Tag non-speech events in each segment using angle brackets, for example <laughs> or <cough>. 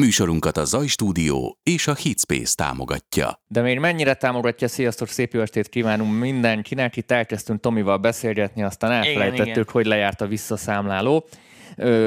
Műsorunkat a Zaj Stúdió és a Hitspace támogatja. De még mennyire támogatja, sziasztok, szép jó estét kívánunk mindenkinek. Itt elkezdtünk Tomival beszélgetni, aztán elfelejtettük, igen, igen. hogy lejárt a visszaszámláló.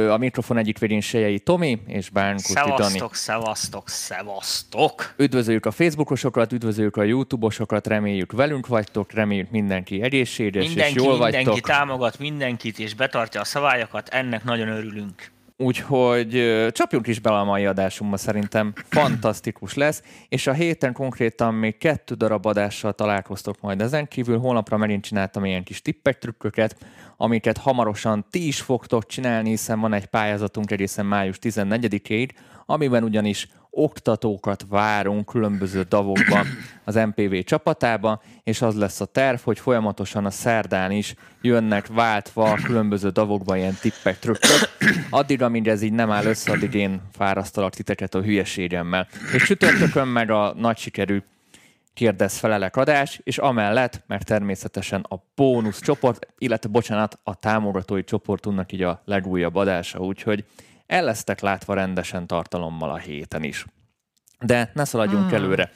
A mikrofon egyik végén Sejei Tomi és Bánkuti Dani. Szevasztok, szevasztok, szevasztok! Üdvözöljük a Facebookosokat, üdvözöljük a YouTube-osokat, reméljük velünk vagytok, reméljük mindenki egészséges mindenki, és jól mindenki vagytok. Mindenki támogat mindenkit és betartja a szabályokat, ennek nagyon örülünk. Úgyhogy csapjunk is bele a mai adásunkba, szerintem fantasztikus lesz, és a héten konkrétan még kettő darab adással találkoztok majd ezen kívül. Holnapra megint csináltam ilyen kis tippek, trükköket, amiket hamarosan ti is fogtok csinálni, hiszen van egy pályázatunk egészen május 14-ig, amiben ugyanis oktatókat várunk különböző davokban az MPV csapatába, és az lesz a terv, hogy folyamatosan a szerdán is jönnek váltva a különböző davokban ilyen tippek, trükkök. Addig, amíg ez így nem áll össze, addig én fárasztalak titeket a hülyeségemmel. És csütörtökön meg a nagy sikerű kérdez felelek adás, és amellett, mert természetesen a bónusz csoport, illetve bocsánat, a támogatói csoportunknak így a legújabb adása, úgyhogy el lesztek látva rendesen tartalommal a héten is. De ne szaladjunk hmm. előre.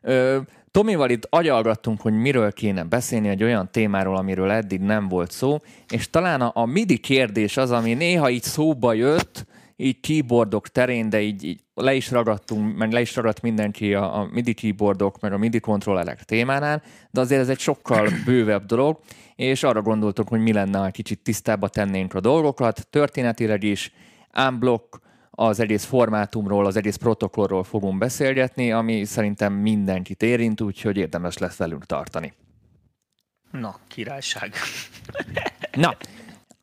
Ö, Tomival itt agyalgattunk, hogy miről kéne beszélni, egy olyan témáról, amiről eddig nem volt szó, és talán a, a MIDI kérdés az, ami néha így szóba jött, így keyboardok terén, de így, így le is ragadtunk, meg le is ragadt mindenki a, a MIDI keyboardok, meg a MIDI kontrollerek témánál, de azért ez egy sokkal <coughs> bővebb dolog, és arra gondoltuk, hogy mi lenne, ha kicsit tisztába tennénk a dolgokat, történetileg is, unblock az egész formátumról, az egész protokollról fogunk beszélgetni, ami szerintem mindenkit érint, úgyhogy érdemes lesz velünk tartani. Na, királyság. <laughs> Na,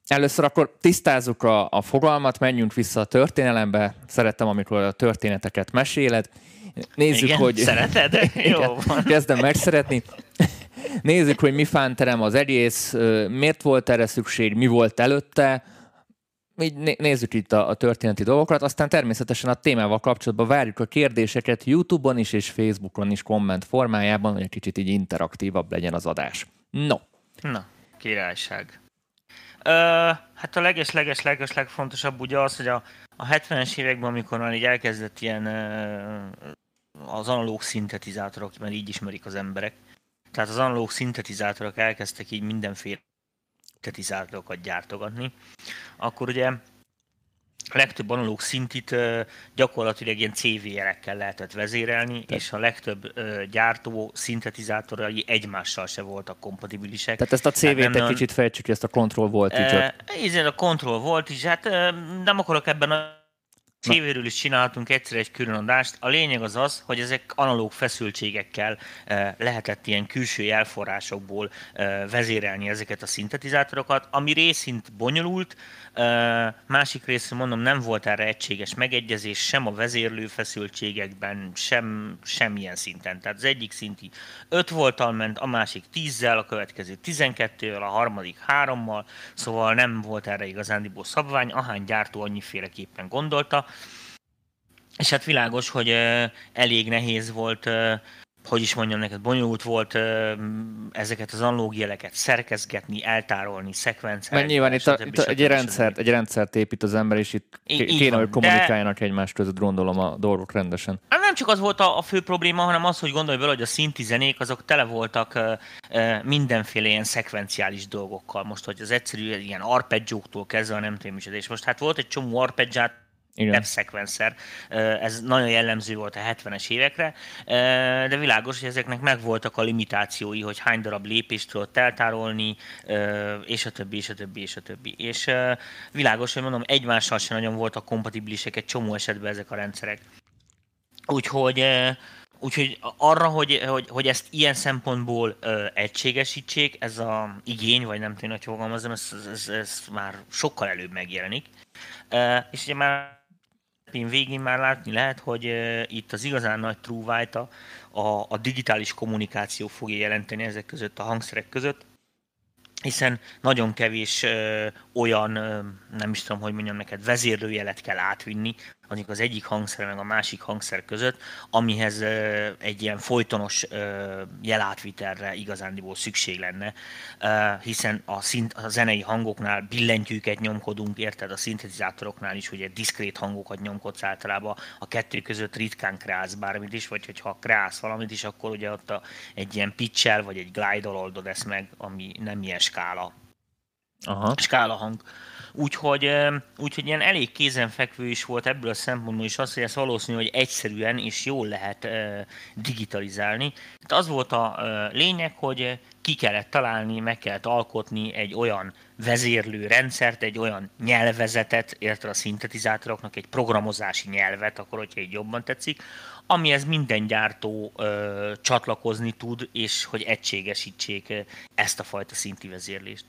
először akkor tisztázzuk a, a fogalmat, menjünk vissza a történelembe. Szerettem, amikor a történeteket meséled. Nézzük, Igen, hogy... Szereted? <laughs> Jó van. Kezdem megszeretni. Nézzük, hogy mi fánterem az egész, miért volt erre szükség, mi volt előtte, így nézzük itt a, a történeti dolgokat, aztán természetesen a témával kapcsolatban várjuk a kérdéseket YouTube-on is és Facebookon is komment formájában, hogy egy kicsit így interaktívabb legyen az adás. No. Na, királyság. Ö, hát a leges-leges leges legfontosabb ugye az, hogy a, a 70-es években, amikor már így elkezdett ilyen az analóg szintetizátorok, mert így ismerik az emberek, tehát az analóg szintetizátorok elkezdtek így mindenféle szintetizátorokat gyártogatni, akkor ugye a legtöbb analóg szintit gyakorlatilag ilyen CV-jelekkel lehetett vezérelni, Tehát. és a legtöbb gyártó szintetizátorai egymással se voltak kompatibilisek. Tehát ezt a CV-t egy kicsit fejtsük, ezt a control volt Ez a control volt is, hát nem akarok ebben a CV-ről is csináltunk egyszer egy külön. A lényeg az az, hogy ezek analóg feszültségekkel eh, lehetett ilyen külső jelforrásokból eh, vezérelni ezeket a szintetizátorokat, ami részint bonyolult, Másik részről mondom, nem volt erre egységes megegyezés sem a vezérlő feszültségekben, sem semmilyen szinten. Tehát az egyik szinti 5 voltal ment, a másik 10-zel, a következő 12-vel, a harmadik 3-mal, szóval nem volt erre igazándiból szabvány, ahány gyártó annyiféleképpen gondolta. És hát világos, hogy elég nehéz volt hogy is mondjam neked, bonyolult volt ezeket az analógieleket szerkezgetni, eltárolni, szekvencelni. Mert nyilván itt, a, itt egy, rendszert, egy rendszert épít az ember, és itt I- kéne, hogy kommunikáljanak de... egymás között, gondolom a dolgok rendesen. Hát nem csak az volt a, a fő probléma, hanem az, hogy gondolj bele, hogy a szinti zenék azok tele voltak mindenféle ilyen szekvenciális dolgokkal. Most, hogy az egyszerű ilyen arpeggióktól kezdve, nem tudom is, és most hát volt egy csomó arpeggiát, igen. sequencer. Ez nagyon jellemző volt a 70-es évekre, de világos, hogy ezeknek megvoltak a limitációi, hogy hány darab lépést tudott eltárolni, és a többi, és a többi, és a többi. És világos, hogy mondom, egymással sem nagyon voltak kompatibilisek egy csomó esetben ezek a rendszerek. Úgyhogy Úgyhogy arra, hogy, hogy, hogy ezt ilyen szempontból ö, egységesítsék, ez a igény, vagy nem tudom, hogy fogalmazom, ez, ez, ez, már sokkal előbb megjelenik. E, és ugye már film végén már látni lehet, hogy itt az igazán nagy true a, a, digitális kommunikáció fogja jelenteni ezek között, a hangszerek között, hiszen nagyon kevés uh, olyan, uh, nem is tudom, hogy mondjam neked, vezérlőjelet kell átvinni, mondjuk az egyik hangszer meg a másik hangszer között, amihez egy ilyen folytonos jelátvitelre igazándiból szükség lenne, hiszen a, szint, a zenei hangoknál billentyűket nyomkodunk, érted, a szintetizátoroknál is ugye diszkrét hangokat nyomkodsz általában, a kettő között ritkán kreálsz bármit is, vagy hogyha kreálsz valamit is, akkor ugye ott a, egy ilyen pitch vagy egy glide oldod ezt meg, ami nem ilyen skála, Aha. skála hang. Úgyhogy, úgyhogy ilyen elég kézenfekvő is volt ebből a szempontból is az, hogy ezt valószínű, hogy egyszerűen és jól lehet digitalizálni. Itt az volt a lényeg, hogy ki kellett találni, meg kellett alkotni egy olyan vezérlő rendszert, egy olyan nyelvezetet, érted a szintetizátoroknak, egy programozási nyelvet, akkor hogyha így jobban tetszik, amihez minden gyártó ö, csatlakozni tud, és hogy egységesítsék ezt a fajta szinti vezérlést.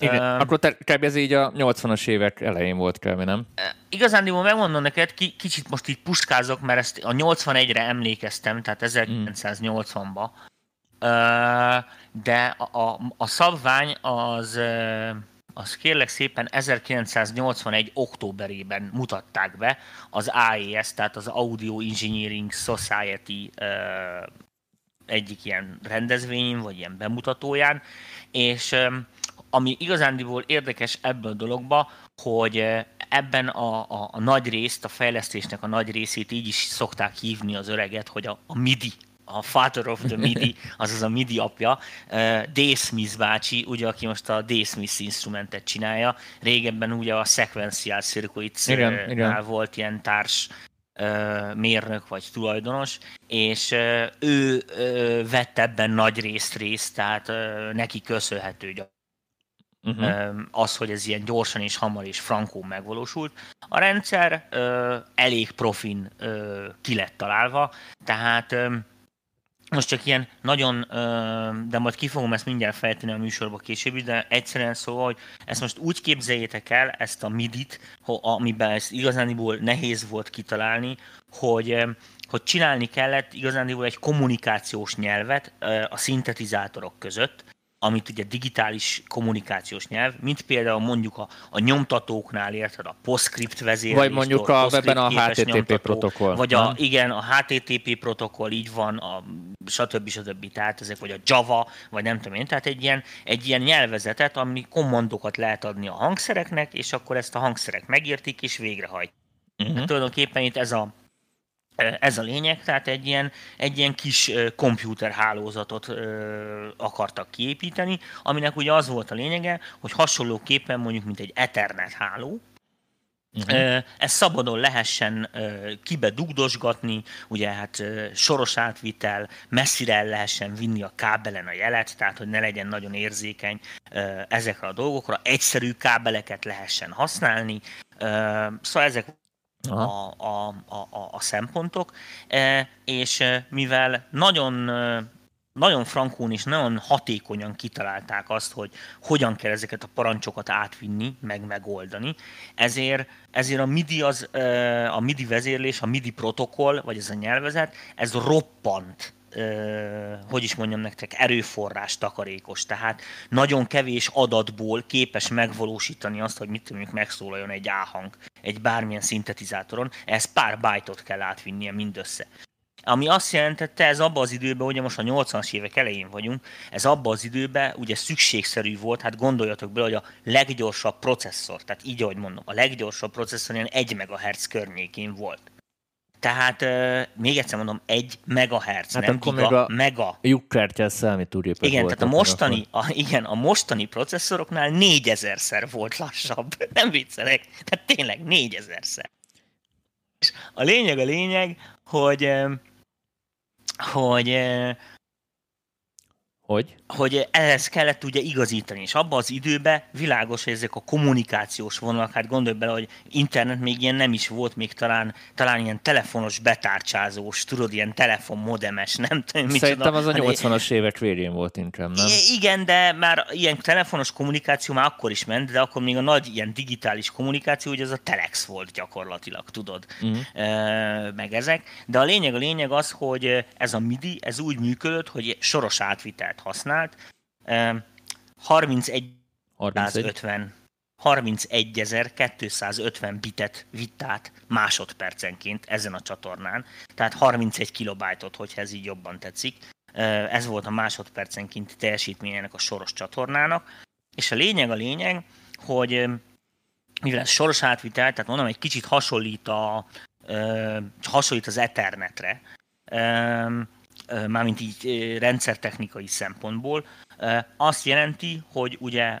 Igen, um, akkor te, kb. ez így a 80-as évek elején volt kb. nem? Igazán, megmondom neked, k- kicsit most így puskázok, mert ezt a 81-re emlékeztem, tehát 1980-ba. Uh, de a, a, a szabvány az, uh, az kérlek szépen 1981. októberében mutatták be az AES, tehát az Audio Engineering Society uh, egyik ilyen rendezvényén, vagy ilyen bemutatóján, és um, ami igazándiból érdekes ebből a dologba, hogy eh, ebben a, a, a nagy részt, a fejlesztésnek a nagy részét így is szokták hívni az öreget, hogy a, a MIDI, a Father of the MIDI, <laughs> azaz a MIDI apja, uh, D. Smith bácsi, ugye, aki most a D. Smith instrumentet csinálja. Régebben ugye a Sequential Circuits volt ilyen társ mérnök vagy tulajdonos, és ő vett ebben nagy részt részt, tehát neki köszönhető Uh-huh. Az, hogy ez ilyen gyorsan és hamar és frankó megvalósult. A rendszer elég profin ki lett találva, tehát most csak ilyen nagyon, de majd ki fogom ezt mindjárt fejteni a műsorba később, de egyszerűen szóval, hogy ezt most úgy képzeljétek el, ezt a midit, amiben ezt igazániból nehéz volt kitalálni, hogy hogy csinálni kellett igazániból egy kommunikációs nyelvet a szintetizátorok között, amit ugye digitális kommunikációs nyelv, mint például mondjuk a, a nyomtatóknál érted, a PostScript vezérlés. Vagy mondjuk a webben a HTTP nyomtató, protokoll. Vagy a, igen, a HTTP protokoll, így van, a stb. stb. Tehát ezek, vagy a Java, vagy nem tudom én, tehát egy ilyen, egy ilyen nyelvezetet, ami kommandokat lehet adni a hangszereknek, és akkor ezt a hangszerek megértik, és végrehajt. Uh-huh. Tulajdonképpen itt ez a, ez a lényeg, tehát egy ilyen, egy ilyen kis komputerhálózatot akartak kiépíteni, aminek ugye az volt a lényege, hogy hasonlóképpen mondjuk, mint egy Ethernet háló, Uh-huh. Ezt szabadon lehessen kibe dugdosgatni, ugye hát soros átvitel, messzire el lehessen vinni a kábelen a jelet, tehát hogy ne legyen nagyon érzékeny ezekre a dolgokra, egyszerű kábeleket lehessen használni, szóval ezek a, a, a, a szempontok, e, és e, mivel nagyon e, nagyon frankón és nagyon hatékonyan kitalálták azt, hogy hogyan kell ezeket a parancsokat átvinni, meg megoldani. Ezért, ezért a MIDI, az, a MIDI vezérlés, a MIDI protokoll, vagy ez a nyelvezet, ez roppant hogy is mondjam nektek, erőforrás takarékos, tehát nagyon kevés adatból képes megvalósítani azt, hogy mit tudjuk megszólaljon egy áhang egy bármilyen szintetizátoron, ez pár bájtot kell átvinnie mindössze. Ami azt jelentette, ez abban az időben, ugye most a 80-as évek elején vagyunk, ez abban az időben ugye szükségszerű volt, hát gondoljatok bele, hogy a leggyorsabb processzor, tehát így, ahogy mondom, a leggyorsabb processzor ilyen 1 MHz környékén volt. Tehát uh, még egyszer mondom, egy megahertz, hát nem giga, még a mega. Lyukkártyás számítógépek Igen, tehát a mostani, a, igen, a mostani processzoroknál négyezerszer volt lassabb. <laughs> Nem viccelek, tehát tényleg négyezerszer. És a lényeg a lényeg, hogy hogy hogy? Hogy ehhez kellett ugye igazítani, és abban az időben világos, hogy ezek a kommunikációs vonalak, hát gondolj bele, hogy internet még ilyen nem is volt, még talán, talán ilyen telefonos betárcsázós, tudod, ilyen telefonmodemes, nem tudom, mit Szerintem az a 80-as évek végén volt inkább, nem? Igen, de már ilyen telefonos kommunikáció már akkor is ment, de akkor még a nagy ilyen digitális kommunikáció, hogy ez a telex volt gyakorlatilag, tudod, uh-huh. e, meg ezek. De a lényeg, a lényeg az, hogy ez a MIDI, ez úgy működött, hogy soros átvitelt használt. 31 31. 150 31.250 bitet vitt át másodpercenként ezen a csatornán, tehát 31 kilobájtot, hogyha ez így jobban tetszik. Ez volt a másodpercenként teljesítményének a soros csatornának, és a lényeg a lényeg, hogy mivel ez soros átvitel, tehát mondom, egy kicsit hasonlít, a, hasonlít az Ethernetre, mármint így rendszertechnikai szempontból, azt jelenti, hogy ugye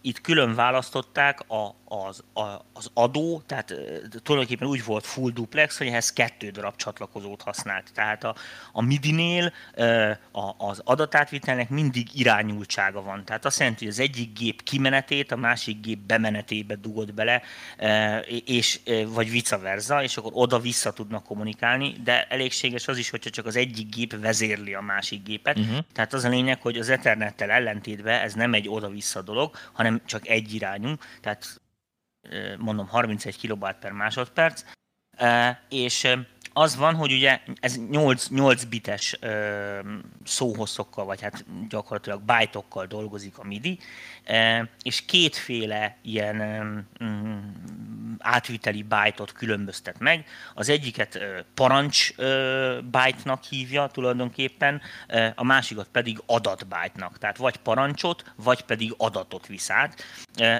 itt külön választották a, az, a, az adó, tehát tulajdonképpen úgy volt full duplex, hogy ehhez kettő darab csatlakozót használt. Tehát a, a MIDI-nél a, az adatátvitelnek mindig irányultsága van. Tehát azt jelenti, hogy az egyik gép kimenetét a másik gép bemenetébe dugod bele, és, vagy vice versa, és akkor oda-vissza tudnak kommunikálni, de elégséges az is, hogyha csak az egyik gép vezérli a másik gépet. Uh-huh. Tehát az a lényeg, hogy az Ethernettel ellentétben ez nem egy oda-vissza dolog, hanem csak egy irányú, tehát mondom 31 kilobát per másodperc, és az van, hogy ugye ez 8, 8 bites szóhosszokkal, vagy hát gyakorlatilag bájtokkal dolgozik a MIDI, és kétféle ilyen átviteli bájtot különböztet meg. Az egyiket parancs bájtnak hívja tulajdonképpen, a másikat pedig adatbájtnak. Tehát vagy parancsot, vagy pedig adatot visz át.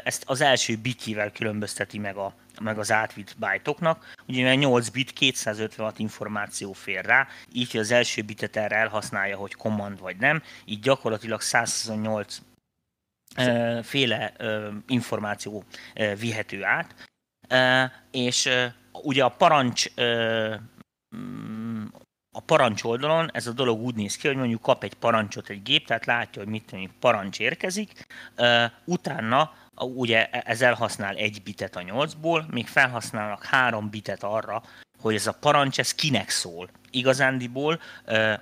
Ezt az első bitjével különbözteti meg a meg az átvitt bájtoknak. Ugye 8 bit 256 információ fér rá, így az első bitet erre elhasználja, hogy command vagy nem, így gyakorlatilag 128 féle információ vihető át, és ugye a parancs mm, a parancs oldalon ez a dolog úgy néz ki, hogy mondjuk kap egy parancsot egy gép, tehát látja, hogy mit tenni, parancs érkezik, utána ugye ez elhasznál egy bitet a nyolcból, még felhasználnak három bitet arra, hogy ez a parancs, ez kinek szól. Igazándiból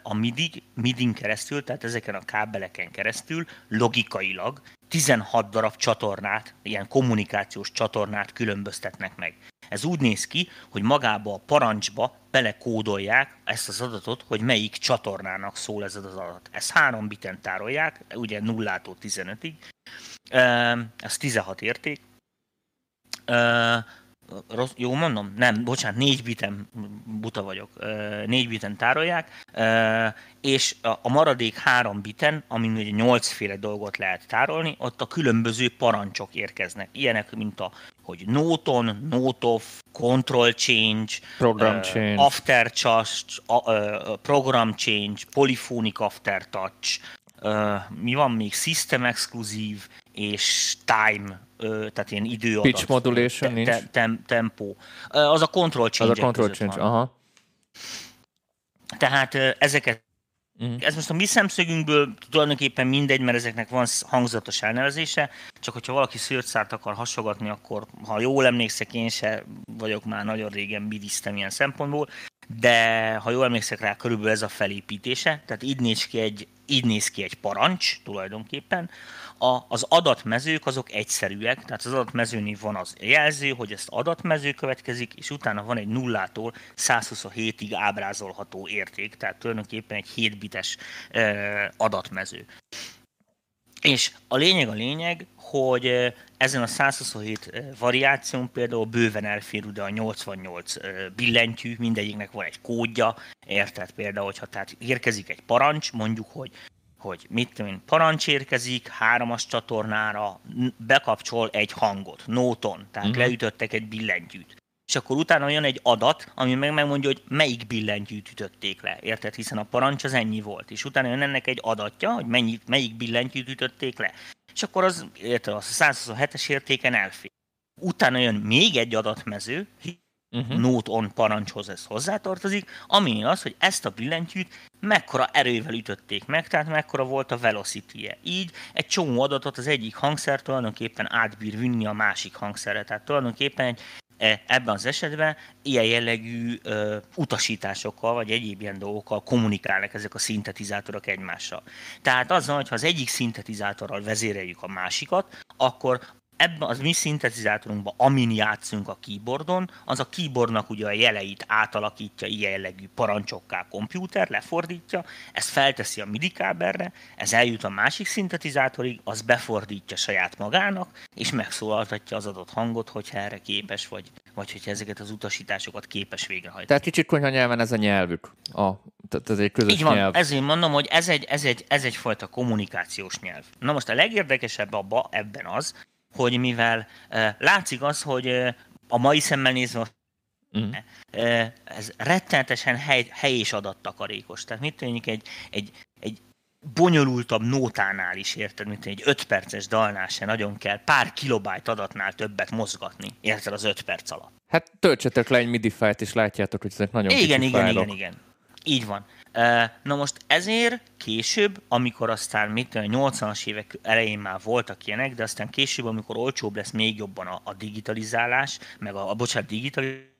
a MIDI, MIDI-n keresztül, tehát ezeken a kábeleken keresztül logikailag 16 darab csatornát, ilyen kommunikációs csatornát különböztetnek meg. Ez úgy néz ki, hogy magába a parancsba belekódolják ezt az adatot, hogy melyik csatornának szól ez az adat. Ezt három biten tárolják, ugye nullától 15-ig, ez 16 érték, Rossz, jó mondom? Nem, bocsánat, négy biten buta vagyok. Négy biten tárolják, és a maradék három biten, amin ugye nyolcféle dolgot lehet tárolni, ott a különböző parancsok érkeznek. Ilyenek, mint a hogy note-on, note-off, control change, program change, after touch, program change, polyphonic after touch, mi van még, system exclusive, és time, tehát ilyen időadat. Pitch modulation te, te, tem, tempo. Az a control change Az a control change, van. aha. Tehát ezeket Uh-huh. Ez most a mi szemszögünkből tulajdonképpen mindegy, mert ezeknek van hangzatos elnevezése, csak hogyha valaki szőrcárt akar hasogatni, akkor ha jól emlékszek, én se vagyok már nagyon régen bidiztem ilyen szempontból, de ha jól emlékszek rá, körülbelül ez a felépítése, tehát így néz ki egy, így néz ki egy parancs tulajdonképpen, a, az adatmezők azok egyszerűek, tehát az adatmezőnél van az jelző, hogy ezt adatmező következik, és utána van egy nullától 127-ig ábrázolható érték, tehát tulajdonképpen egy 7 bites adatmező. És a lényeg a lényeg, hogy ezen a 127 variáción például bőven elfér ide a 88 billentyű, mindegyiknek van egy kódja, érted például, hogyha tehát érkezik egy parancs, mondjuk, hogy hogy mit tudom parancs érkezik háromas csatornára, bekapcsol egy hangot, nóton, tehát uh-huh. leütöttek egy billentyűt. És akkor utána jön egy adat, ami meg megmondja, hogy melyik billentyűt ütötték le, érted? Hiszen a parancs az ennyi volt. És utána jön ennek egy adatja, hogy mennyi, melyik billentyűt ütötték le. És akkor az, érted, az a 127-es értéken elfér. Utána jön még egy adatmező, uh-huh. note on parancshoz ez hozzátartozik, ami az, hogy ezt a billentyűt mekkora erővel ütötték meg, tehát mekkora volt a velocity-je. Így egy csomó adatot az egyik hangszer tulajdonképpen átbír vinni a másik hangszerre. Tehát tulajdonképpen egy e, ebben az esetben ilyen jellegű ö, utasításokkal, vagy egyéb ilyen dolgokkal kommunikálnak ezek a szintetizátorok egymással. Tehát azzal, hogyha az egyik szintetizátorral vezéreljük a másikat, akkor ebben az mi szintetizátorunkban, amin játszunk a keyboardon, az a keyboardnak ugye a jeleit átalakítja ilyen jellegű parancsokká kompjúter, lefordítja, ezt felteszi a MIDI kábelre, ez eljut a másik szintetizátorig, az befordítja saját magának, és megszólaltatja az adott hangot, hogyha erre képes, vagy, vagy hogyha ezeket az utasításokat képes végrehajtani. Tehát kicsit konyha nyelven ez a nyelvük. A, tehát ez egy közös Így van, nyelv. ezért mondom, hogy ez, egy, ez, egy, ez egyfajta kommunikációs nyelv. Na most a legérdekesebb abba, ebben az, hogy mivel uh, látszik az, hogy uh, a mai szemmel nézve uh-huh. uh, ez rettenetesen hely, hely és adattakarékos. Tehát mit tűnik egy, egy, egy bonyolultabb nótánál is, érted, mint egy 5 perces dalnál se nagyon kell pár kilobájt adatnál többet mozgatni, érted, az 5 perc alatt. Hát töltsetek le egy MIDI fájlt, és látjátok, hogy ezek nagyon igen, igen, fájlok. igen, igen. Így van. Na most ezért később, amikor aztán mit tudom, 80-as évek elején már voltak ilyenek, de aztán később, amikor olcsóbb lesz még jobban a, a digitalizálás, meg a, a bocsánat, digitalizálás,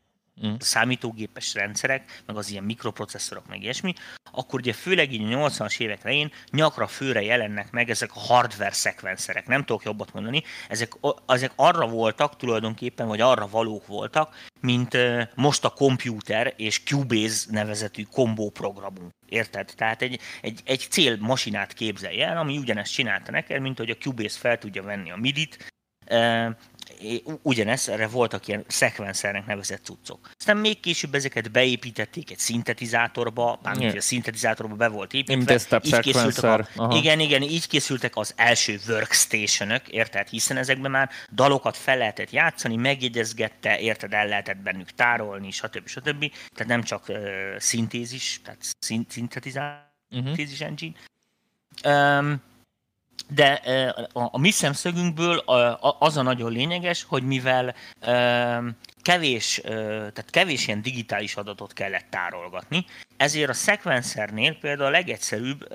mm. számítógépes rendszerek, meg az ilyen mikroprocesszorok, meg ilyesmi, akkor ugye főleg így a 80-as évek elején nyakra főre jelennek meg ezek a hardware szekvenszerek, nem tudok jobbat mondani, ezek, ezek arra voltak tulajdonképpen, vagy arra valók voltak, mint most a Computer és Cubase nevezetű kombó programunk. Érted? Tehát egy, egy, egy célmasinát képzelj el, ami ugyanezt csinálta neked, mint hogy a Cubase fel tudja venni a MIDI-t, ugyanez, erre voltak ilyen szekvenszernek nevezett cuccok. Aztán még később ezeket beépítették egy szintetizátorba, mármint yeah. a szintetizátorba be volt építve. Így készültek a, igen, igen, így készültek az első workstation érted? Hiszen ezekben már dalokat fel lehetett játszani, megjegyezgette, érted, el lehetett bennük tárolni, stb. stb. Tehát nem csak uh, szintézis, tehát szint, szintetizálás, uh-huh. engine. Um, de a, mi szemszögünkből az a nagyon lényeges, hogy mivel kevés, tehát kevés ilyen digitális adatot kellett tárolgatni, ezért a szekvenszernél például a legegyszerűbb,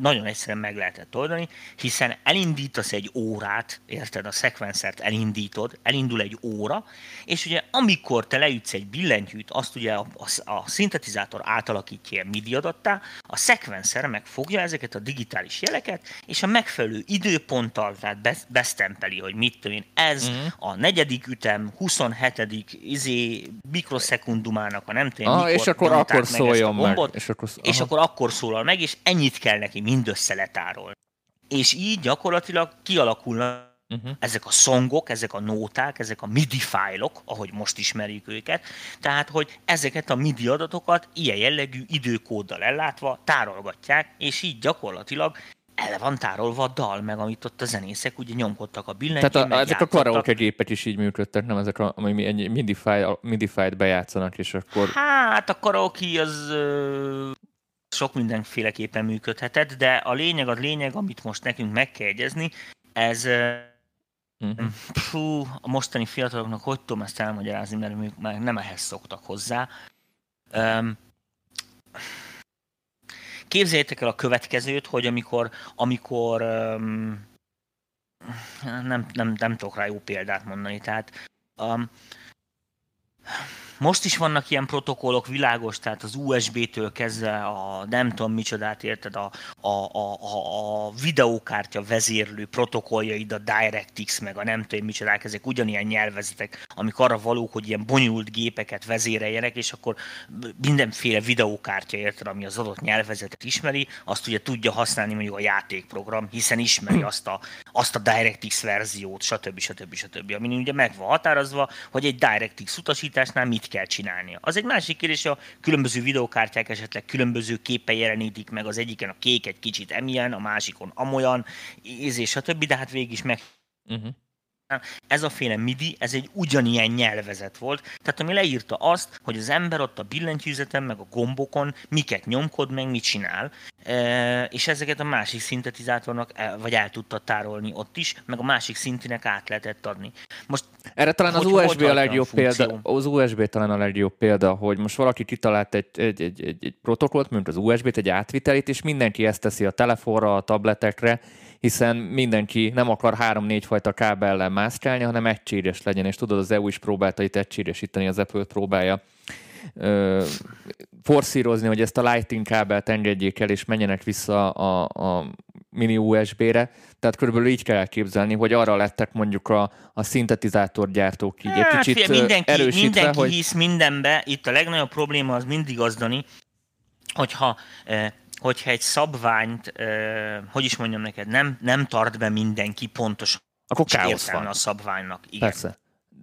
nagyon egyszerűen meg lehetett oldani, hiszen elindítasz egy órát, érted, a szekvenszert elindítod, elindul egy óra, és ugye amikor te leütsz egy billentyűt, azt ugye a, a, a szintetizátor átalakítja MIDI adattá, a szekvenszer megfogja ezeket a digitális jeleket, és a megfelelő időponttal, tehát besztempeli, hogy mit tudom én, ez uh-huh. a negyedik ütem, 27 izé mikrosekundumának a nem tudom, ah, és akkor akkor szóljon gombot, és, akkor, és akkor akkor szólal meg, és ennyit kell neki mindössze letárolni. És így gyakorlatilag kialakulnak Uh-huh. Ezek a szongok, ezek a nóták, ezek a MIDI fájlok, ahogy most ismerjük őket, tehát, hogy ezeket a MIDI adatokat ilyen jellegű időkóddal ellátva tárolgatják, és így gyakorlatilag el van tárolva a dal, meg amit ott a zenészek ugye nyomkodtak a billentyűn, Tehát a, ezek a karaoke gépek is így működtek, nem ezek, a, ami egy MIDI, file, MIDI file bejátszanak, és akkor... Hát a karaoke az ö, sok mindenféleképpen működhetett, de a lényeg, a lényeg, amit most nekünk meg kell egyezni, ez uh-huh. Fú, a mostani fiataloknak hogy tudom ezt elmagyarázni, mert ők már nem ehhez szoktak hozzá. Um, Képzeljétek el a következőt, hogy amikor, amikor um, nem, nem, nem tudok rá jó példát mondani, tehát um, most is vannak ilyen protokollok, világos, tehát az USB-től kezdve a nem tudom micsodát érted, a, a, a, a, a videókártya vezérlő protokolljaid, a DirectX, meg a nem tudom micsodák, ezek ugyanilyen nyelvezetek, amik arra valók, hogy ilyen bonyolult gépeket vezéreljenek, és akkor mindenféle videókártya érted, ami az adott nyelvezetet ismeri, azt ugye tudja használni mondjuk a játékprogram, hiszen ismeri azt a, azt a DirectX verziót, stb. stb. stb. Ami ugye meg van határozva, hogy egy DirectX utasításnál mit kell csinálnia. Az egy másik kérdés, a különböző videókártyák esetleg különböző képe jelenítik meg, az egyiken a kék egy kicsit emilyen, a másikon amolyan, és stb., de hát végig is meg uh-huh. Ez a féle MIDI, ez egy ugyanilyen nyelvezet volt, tehát ami leírta azt, hogy az ember ott a billentyűzeten, meg a gombokon miket nyomkod, meg mit csinál, és ezeket a másik szintetizátornak el, vagy el tudta tárolni ott is, meg a másik szintinek át lehetett adni. Most erre talán az USB a legjobb példa, az USB talán a legjobb példa, hogy most valaki kitalált egy, egy, egy, egy, egy protokollt, mint az USB-t, egy átvitelit, és mindenki ezt teszi a telefonra, a tabletekre, hiszen mindenki nem akar három-négy fajta kábellel mászkálni, hanem egységes legyen, és tudod, az EU is próbálta itt egységesíteni, az Apple próbálja ö, forszírozni, hogy ezt a Lightning kábelt engedjék el, és menjenek vissza a, a mini USB-re, tehát körülbelül így kell elképzelni, hogy arra lettek mondjuk a, a szintetizátorgyártók így hát, egy kicsit fia, mindenki, erősítve, mindenki hogy... hisz mindenbe, itt a legnagyobb probléma az mindig az, Dani, hogyha hogyha egy szabványt, hogy is mondjam neked, nem, nem tart be mindenki pontosan, akkor káosz van. a szabványnak. Igen. Persze.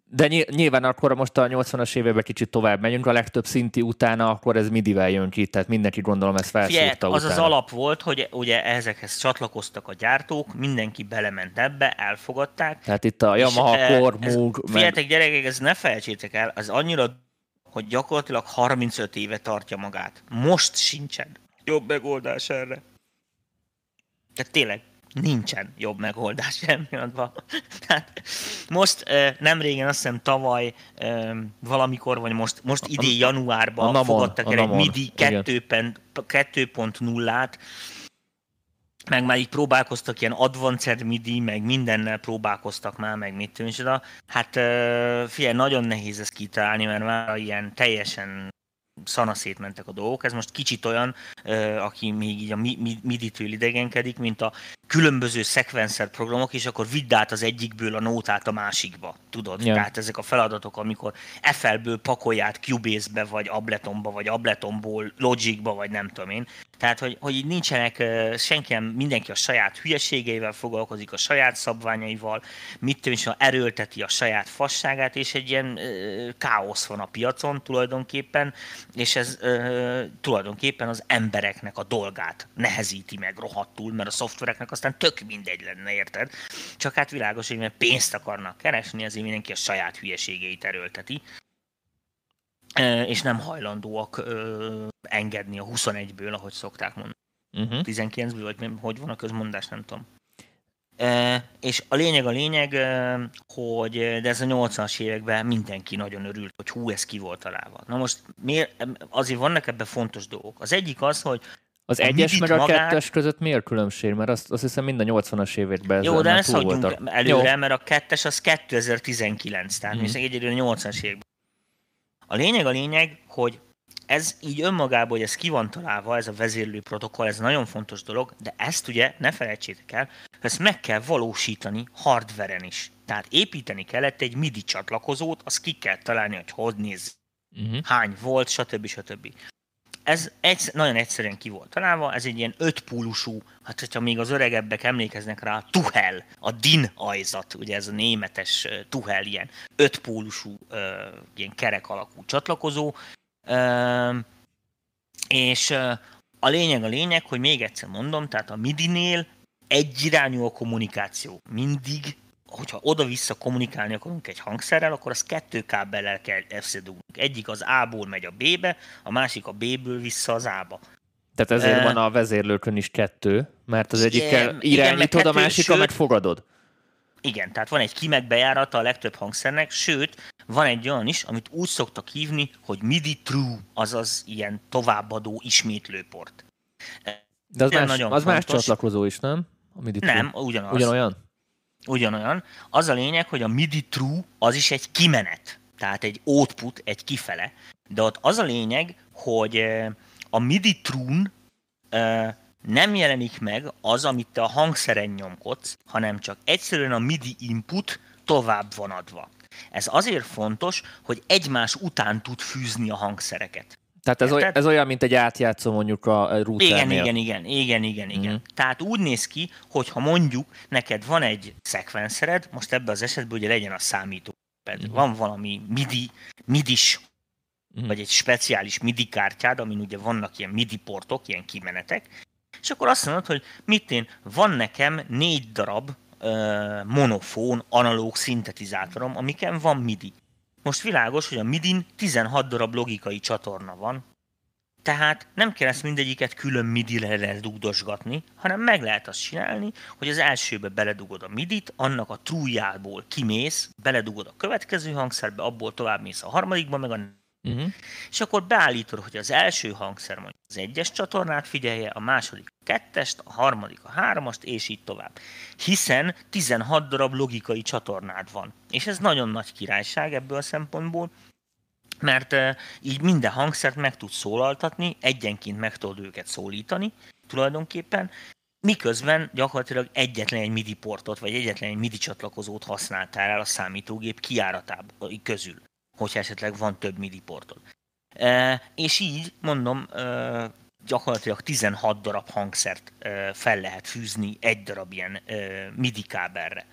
De nyilván akkor most a 80-as években kicsit tovább megyünk, a legtöbb szinti utána, akkor ez midivel jön ki, tehát mindenki gondolom ezt felszúrta az az alap volt, hogy ugye ezekhez csatlakoztak a gyártók, mindenki belement ebbe, elfogadták. Tehát itt a Yamaha, Core, Moog... Figyeljetek gyerekek, ez ne felejtsétek el, az annyira, hogy gyakorlatilag 35 éve tartja magát. Most sincsen jobb megoldás erre. Tehát tényleg, nincsen jobb megoldás <laughs> pillanatban. Tehát most nem régen, azt hiszem tavaly valamikor, vagy most, most idén januárban namon, fogadtak el egy MIDI 2.0-át, meg már így próbálkoztak ilyen advanced MIDI, meg mindennel próbálkoztak már, meg mit tűncsoda. Hát figyelj, nagyon nehéz ezt kitalálni, mert már ilyen teljesen szanaszét mentek a dolgok. Ez most kicsit olyan, aki még így a MIDI-től idegenkedik, mint a különböző szekvenszer programok, és akkor vidd át az egyikből a nótát a másikba, tudod? Ja. Tehát ezek a feladatok, amikor FL-ből pakolját Cubase-be, vagy Abletonba, vagy Abletonból Logicba, vagy nem tudom én. Tehát, hogy, hogy így nincsenek, senki nem, mindenki a saját hülyeségeivel foglalkozik, a saját szabványaival, mit tudom is, erőlteti a saját fasságát, és egy ilyen káosz van a piacon tulajdonképpen, és ez uh, tulajdonképpen az embereknek a dolgát nehezíti meg rohadtul, mert a szoftvereknek aztán tök mindegy lenne, érted? Csak hát világos, hogy mert pénzt akarnak keresni, azért mindenki a saját hülyeségeit erőlteti és nem hajlandóak ö, engedni a 21-ből, ahogy szokták mondani. Uh-huh. 19-ből, vagy hogy van a közmondás, nem tudom. E, és a lényeg a lényeg, hogy de ez a 80-as években mindenki nagyon örült, hogy hú, ez ki volt találva. Na most miért, azért vannak ebben fontos dolgok. Az egyik az, hogy az egyes meg a magát... kettes között miért különbség? Mert azt, azt hiszem mind a 80-as években Jó, de ne szaladjunk előre, Jó. mert a kettes az 2019, tehát mm. egyedül a 80-as években. A lényeg a lényeg, hogy ez így önmagában, hogy ez ki van találva, ez a vezérlő protokoll, ez nagyon fontos dolog, de ezt ugye ne felejtsétek el, ezt meg kell valósítani hardveren is. Tehát építeni kellett egy MIDI csatlakozót, azt ki kell találni, hogy hogy néz, uh-huh. hány volt, stb. stb. Ez egy, nagyon egyszerűen ki volt találva, ez egy ilyen ötpólusú, hát hogyha még az öregebbek emlékeznek rá, Tuhel, a DIN ajzat, ugye ez a németes uh, Tuhel, ilyen ötpólusú, ilyen kerek alakú csatlakozó, és a lényeg a lényeg, hogy még egyszer mondom, tehát a MIDI-nél egyirányú a kommunikáció. Mindig hogyha oda-vissza kommunikálni akarunk egy hangszerrel, akkor az kettő kábellel kell összedugni. Egyik az A-ból megy a B-be, a másik a B-ből vissza az A-ba. Tehát ezért uh, van a vezérlőkön is kettő, mert az egyikkel irányítod, a másikkal meg fogadod. Igen, tehát van egy kimek bejárata a legtöbb hangszernek, sőt, van egy olyan is, amit úgy szoktak hívni, hogy MIDI true, azaz ilyen továbbadó ismétlőport. De az, más, nagyon az más csatlakozó is, nem? A MIDI true. Nem, ugyanaz. Ugyanolyan? ugyanolyan. Az a lényeg, hogy a MIDI true az is egy kimenet, tehát egy output, egy kifele, de ott az a lényeg, hogy eh, a MIDI true eh, nem jelenik meg az, amit te a hangszeren nyomkodsz, hanem csak egyszerűen a MIDI input tovább van adva. Ez azért fontos, hogy egymás után tud fűzni a hangszereket. Tehát ez, oly, ez olyan, mint egy átjátszó mondjuk a routernél. Igen, igen, igen, igen, igen, igen. Mm. Tehát úgy néz ki, hogy ha mondjuk neked van egy szekvenszered, most ebben az esetben ugye legyen a számító, mm. van valami MIDI, MIDIs, mm. vagy egy speciális MIDI kártyád, amin ugye vannak ilyen MIDI portok, ilyen kimenetek, és akkor azt mondod, hogy mit én, van nekem négy darab uh, monofón analóg szintetizátorom, amiken van MIDI. Most világos, hogy a MIDI-n 16 darab logikai csatorna van, tehát nem kell ezt mindegyiket külön MIDI-re dugdosgatni, hanem meg lehet azt csinálni, hogy az elsőbe beledugod a MIDI-t, annak a trújából kimész, beledugod a következő hangszerbe, abból tovább mész a harmadikba, meg a Uh-huh. És akkor beállítod, hogy az első hangszer mondjuk az egyes csatornát figyelje, a második a kettest, a harmadik a háromast, és így tovább. Hiszen 16 darab logikai csatornád van. És ez nagyon nagy királyság ebből a szempontból, mert így minden hangszert meg tudsz szólaltatni, egyenként meg tudod őket szólítani tulajdonképpen, miközben gyakorlatilag egyetlen egy MIDI portot, vagy egyetlen egy MIDI csatlakozót használtál el a számítógép kiáratában közül, hogyha esetleg van több MIDI portod. E, és így, mondom, e, gyakorlatilag 16 darab hangszert e, fel lehet fűzni egy darab ilyen e, MIDI kábelre.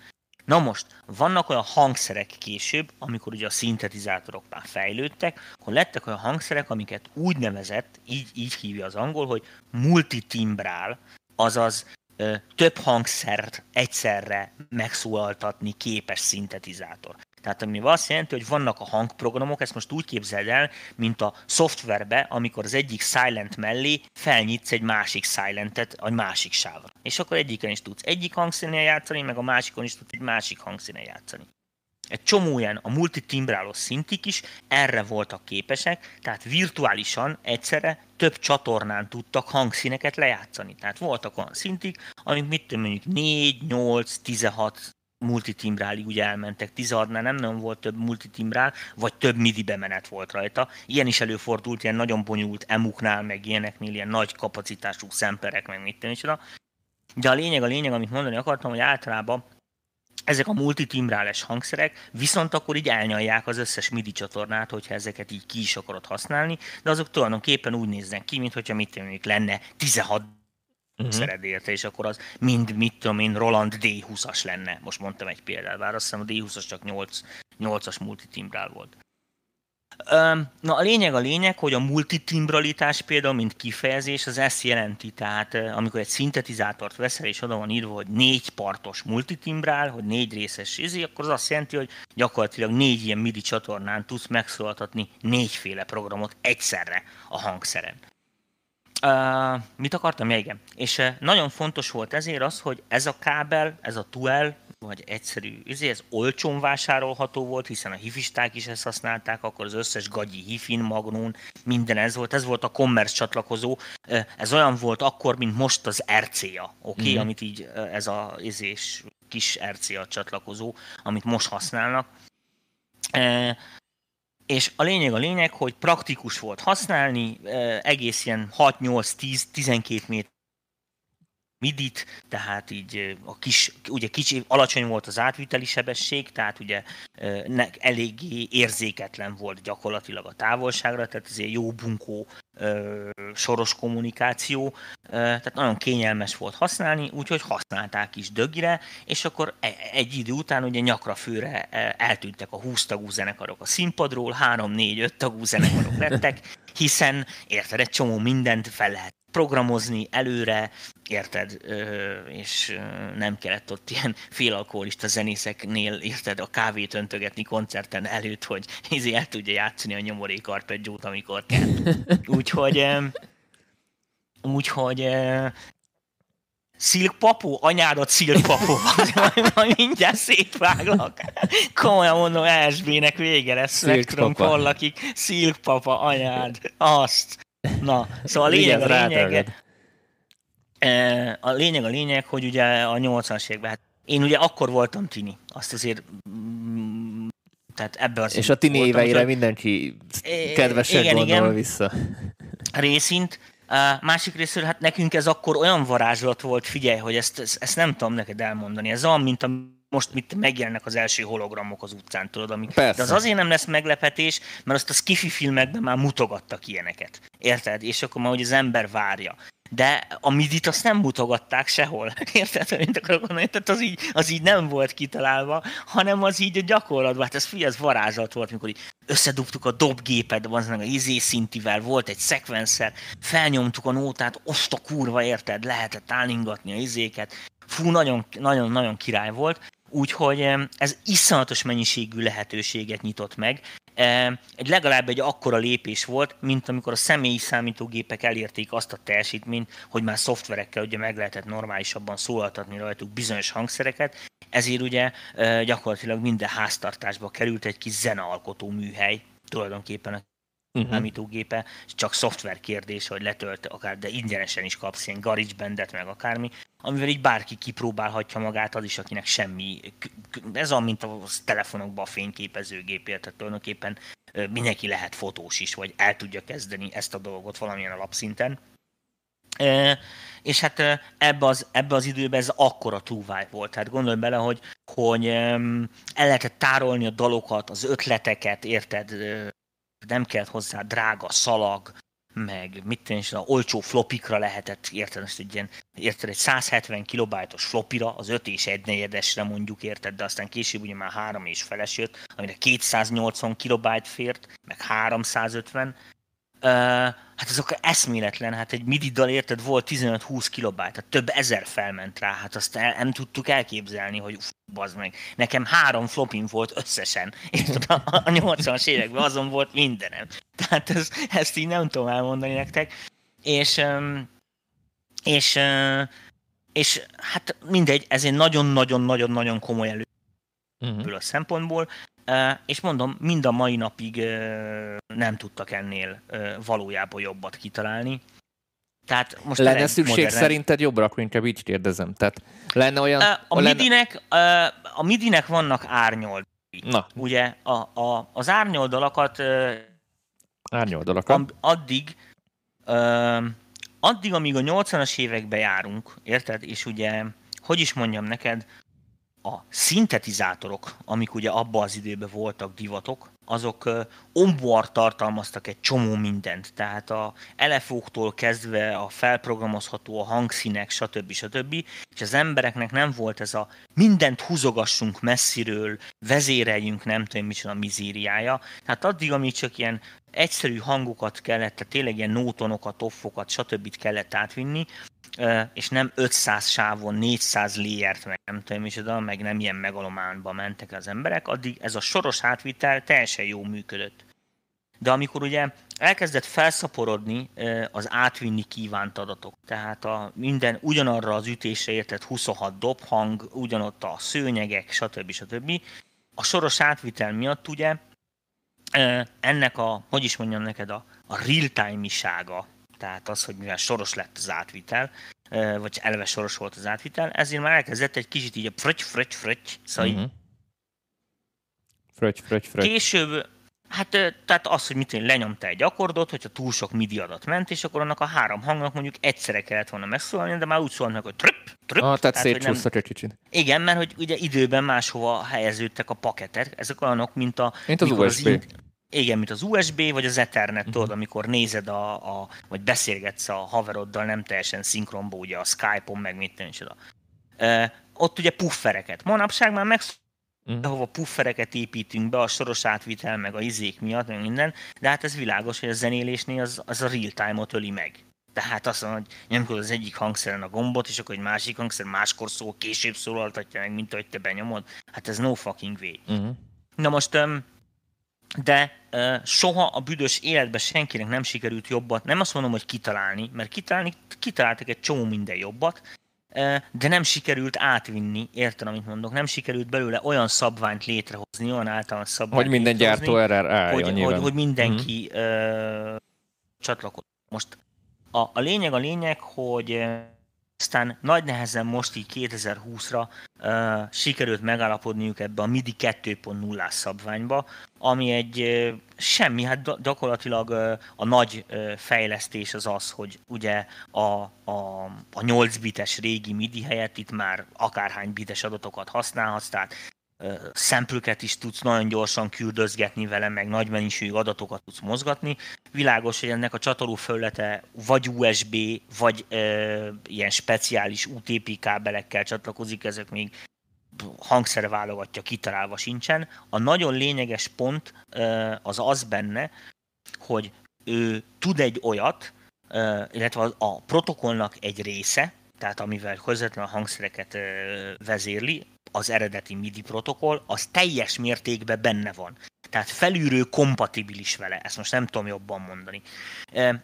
Na most, vannak olyan hangszerek később, amikor ugye a szintetizátorok már fejlődtek, akkor lettek olyan hangszerek, amiket úgy nevezett, így, így hívja az angol, hogy multitimbrál, azaz ö, több hangszert egyszerre megszólaltatni képes szintetizátor. Tehát ami azt jelenti, hogy vannak a hangprogramok, ezt most úgy képzeld el, mint a szoftverbe, amikor az egyik silent mellé felnyitsz egy másik silentet a másik sávra. És akkor egyiken is tudsz egyik hangszínen játszani, meg a másikon is tudsz egy másik hangszínen játszani. Egy csomó ilyen a multitimbrálós szintik is erre voltak képesek, tehát virtuálisan egyszerre több csatornán tudtak hangszíneket lejátszani. Tehát voltak olyan szintik, amik mit tudom, mondjuk 4, 8, 16 multitimbrálig ugye elmentek, 16-nál nem nagyon volt több multitimbrál, vagy több MIDI bemenet volt rajta. Ilyen is előfordult, ilyen nagyon bonyolult emuknál, meg ilyeneknél, ilyen nagy kapacitású szemperek, meg mit tudom, De a lényeg, a lényeg, amit mondani akartam, hogy általában ezek a multitimbrálás hangszerek viszont akkor így elnyalják az összes MIDI csatornát, hogyha ezeket így ki is akarod használni, de azok tulajdonképpen úgy néznek ki, mintha mit mondjuk lenne 16 uh-huh. szered érte, és akkor az mind, mit tudom én, Roland D20-as lenne. Most mondtam egy példát, bár azt hiszem a D20-as csak 8, 8-as multitimbrál volt. Na a lényeg a lényeg, hogy a multitimbralitás például, mint kifejezés, az ezt jelenti. Tehát amikor egy szintetizátort veszel, és oda van írva, hogy négy partos multitimbrál, hogy négy részes izi, akkor az azt jelenti, hogy gyakorlatilag négy ilyen MIDI csatornán tudsz megszólaltatni négyféle programot egyszerre a hangszeren. Uh, mit akartam? Ja, igen. És uh, nagyon fontos volt ezért az, hogy ez a kábel, ez a Tuel, vagy egyszerű, ezért ez olcsón vásárolható volt, hiszen a hifisták is ezt használták, akkor az összes gagyi hifin, magnón, minden ez volt, ez volt a commerce csatlakozó, uh, ez olyan volt akkor, mint most az RCA, oké, okay? mm. amit így ez a ezés kis RCA csatlakozó, amit most használnak. És a lényeg a lényeg, hogy praktikus volt használni, egész ilyen 6-8-10-12 méter midit, tehát így a kis, ugye kicsi, alacsony volt az átviteli sebesség, tehát ugye eléggé érzéketlen volt gyakorlatilag a távolságra, tehát ezért jó bunkó soros kommunikáció, tehát nagyon kényelmes volt használni, úgyhogy használták is dögire, és akkor e, egy idő után ugye nyakra főre eltűntek a 20 tagú zenekarok a színpadról, 3-4-5 tagú zenekarok lettek, hiszen érted, egy csomó mindent fel lehet programozni előre, érted, és nem kellett ott ilyen félalkoholista zenészeknél, érted, a kávét öntögetni koncerten előtt, hogy izé el tudja játszani a nyomorék arpeggiót, amikor kell. Úgyhogy, úgyhogy Szilkpapó? Anyádat szilkpapó. majd mindjárt szétváglak. Komolyan mondom, ESB-nek vége lesz. Spektrum kollakik. Szilkpapa, anyád. Azt. Na, szóval a lényeg a lényeg, e, a lényeg a lényeg, hogy ugye a 80-as években, hát én ugye akkor voltam tini, azt azért mm, tehát ebbe az És a tini voltam, éveire hogy... mindenki kedvesen igen, gondol igen, vissza. Részint. Másik részről, hát nekünk ez akkor olyan varázslat volt, figyelj, hogy ezt, ezt, ezt nem tudom neked elmondani. Ez olyan, mint a most mit megjelennek az első hologramok az utcán, tudod, amik... Persze. De az azért nem lesz meglepetés, mert azt a skifi filmekben már mutogattak ilyeneket. Érted? És akkor már, hogy az ember várja. De a midit azt nem mutogatták sehol. <laughs> Érted? Mint akarok mondani, tehát az így, az így nem volt kitalálva, hanem az így a gyakorlatban. Hát ez figyelj, ez varázslat volt, amikor így összedugtuk a dobgépet, az a izé szintivel, volt egy szekvenszer, felnyomtuk a nótát, azt a kurva, érted? Lehetett állingatni a izéket. Fú, nagyon, nagyon, nagyon király volt. Úgyhogy ez iszonyatos mennyiségű lehetőséget nyitott meg. Egy legalább egy akkora lépés volt, mint amikor a személyi számítógépek elérték azt a teljesítményt, hogy már szoftverekkel ugye meg lehetett normálisabban szólaltatni rajtuk bizonyos hangszereket, ezért ugye gyakorlatilag minden háztartásba került egy kis zenealkotó műhely, tulajdonképpen a uh-huh. csak szoftver kérdés, hogy letölt akár, de ingyenesen is kapsz ilyen GarageBandet, meg akármi, amivel így bárki kipróbálhatja magát, az is, akinek semmi, ez olyan, mint a telefonokban a fényképezőgép, tehát tulajdonképpen mindenki lehet fotós is, vagy el tudja kezdeni ezt a dolgot valamilyen alapszinten. és hát ebbe az, ebbe az időben ez akkora trúváj volt. Tehát gondolj bele, hogy, hogy el lehetett tárolni a dalokat, az ötleteket, érted? Nem kellett hozzá drága szalag, meg mit tenni, olcsó flopikra lehetett, érted, most egy ilyen, érted, egy 170 kilobájtos flopira, az 5 és 1 negyedesre mondjuk, érted, de aztán később ugye már 3 és feles jött, amire 280 kilobájt fért, meg 350, Uh, hát azok eszméletlen, hát egy midi dal érted volt 15-20 kilobájt, tehát több ezer felment rá, hát azt el, nem tudtuk elképzelni, hogy bazd meg. Nekem három flopim volt összesen, és a, a 80-as években azon volt mindenem. Tehát ez, ezt így nem tudom elmondani nektek. És, és, és hát mindegy, ez egy nagyon-nagyon-nagyon-nagyon komoly elő uh-huh. a szempontból, és mondom, mind a mai napig nem tudtak ennél valójában jobbat kitalálni. Tehát most lenne szükség modern... szerinted jobbra, inkább így kérdezem. Tehát lenne olyan... A, lenne... midinek, a midinek vannak árnyoldalai. Na. Ugye a, a, az árnyoldalakat... Árnyoldalakat? Addig, addig, amíg a 80-as évekbe járunk, érted? És ugye, hogy is mondjam neked, a szintetizátorok, amik ugye abba az időben voltak divatok, azok onboard tartalmaztak egy csomó mindent, tehát a elefóktól kezdve a felprogramozható, a hangszínek, stb. stb. És az embereknek nem volt ez a mindent húzogassunk messziről, vezéreljünk, nem tudom micsoda mizériája. Tehát addig, amíg csak ilyen egyszerű hangokat kellett, tehát tényleg ilyen nótonokat, offokat, stb. kellett átvinni, és nem 500 sávon 400 léjert, meg nem tudom micsoda, meg nem ilyen megalománba mentek az emberek, addig ez a soros átvitel teljesen jó működött. De amikor ugye elkezdett felszaporodni az átvinni kívánt adatok, tehát a minden ugyanarra az ütésre értett 26 dobhang, ugyanott a szőnyegek, stb. stb. A soros átvitel miatt ugye ennek a, hogy is mondjam neked, a, a real-time-isága tehát az, hogy mivel soros lett az átvitel, vagy eleve soros volt az átvitel, ezért már elkezdett egy kicsit így a fröty, fröty, fröty, szóval uh-huh. fröty, fröty, fröty. Később, hát tehát az, hogy mit én lenyomta egy akkordot, hogyha túl sok midi adat ment, és akkor annak a három hangnak mondjuk egyszerre kellett volna megszólalni, de már úgy szólnak, hogy tröpp, tröpp. Ah, tehát, tehát nem... egy kicsit. Igen, mert hogy ugye időben máshova helyeződtek a paketek, ezek olyanok, mint a... Mint az USB. Az igen, mint az USB, vagy az Ethernet, uh-huh. tudod, amikor nézed, a, a, vagy beszélgetsz a haveroddal nem teljesen szinkronba, ugye a Skype-on, meg mit tenni uh, Ott ugye puffereket. Manapság már meg uh-huh. ahova puffereket építünk be, a soros átvitel, meg a izék miatt, meg minden, de hát ez világos, hogy a zenélésnél az, az a real time-ot öli meg. Tehát azt mondja, hogy nyomkod az egyik hangszeren a gombot, és akkor egy másik hangszer máskor szól, később szólaltatja meg, mint ahogy te benyomod. Hát ez no fucking way. Uh-huh. Na most um, de soha a büdös életben senkinek nem sikerült jobbat, nem azt mondom, hogy kitalálni, mert kitalálni, kitaláltak egy csomó minden jobbat, de nem sikerült átvinni, érted, amit mondok, nem sikerült belőle olyan szabványt létrehozni, olyan általános szabványt Hogy minden gyártó erre álljon, hogy, hogy, hogy mindenki mm. uh, csatlakozik. Most a, a lényeg a lényeg, hogy aztán nagy nehezen most így 2020-ra uh, sikerült megállapodniuk ebbe a MIDI 2.0-ás szabványba, ami egy uh, semmi, hát gyakorlatilag uh, a nagy uh, fejlesztés az az, hogy ugye a, a, a 8 bites régi MIDI helyett itt már akárhány bites adatokat használhatsz, tehát szemplőket is tudsz nagyon gyorsan küldözgetni vele, meg nagy mennyiségű adatokat tudsz mozgatni. Világos, hogy ennek a csatoló felülete vagy USB, vagy ö, ilyen speciális UTP kábelekkel csatlakozik, ezek még hangszere válogatja, kitalálva sincsen. A nagyon lényeges pont ö, az az benne, hogy ő tud egy olyat, ö, illetve a protokollnak egy része, tehát amivel közvetlenül a hangszereket vezérli, az eredeti MIDI protokoll, az teljes mértékben benne van. Tehát felülről kompatibilis vele, ezt most nem tudom jobban mondani.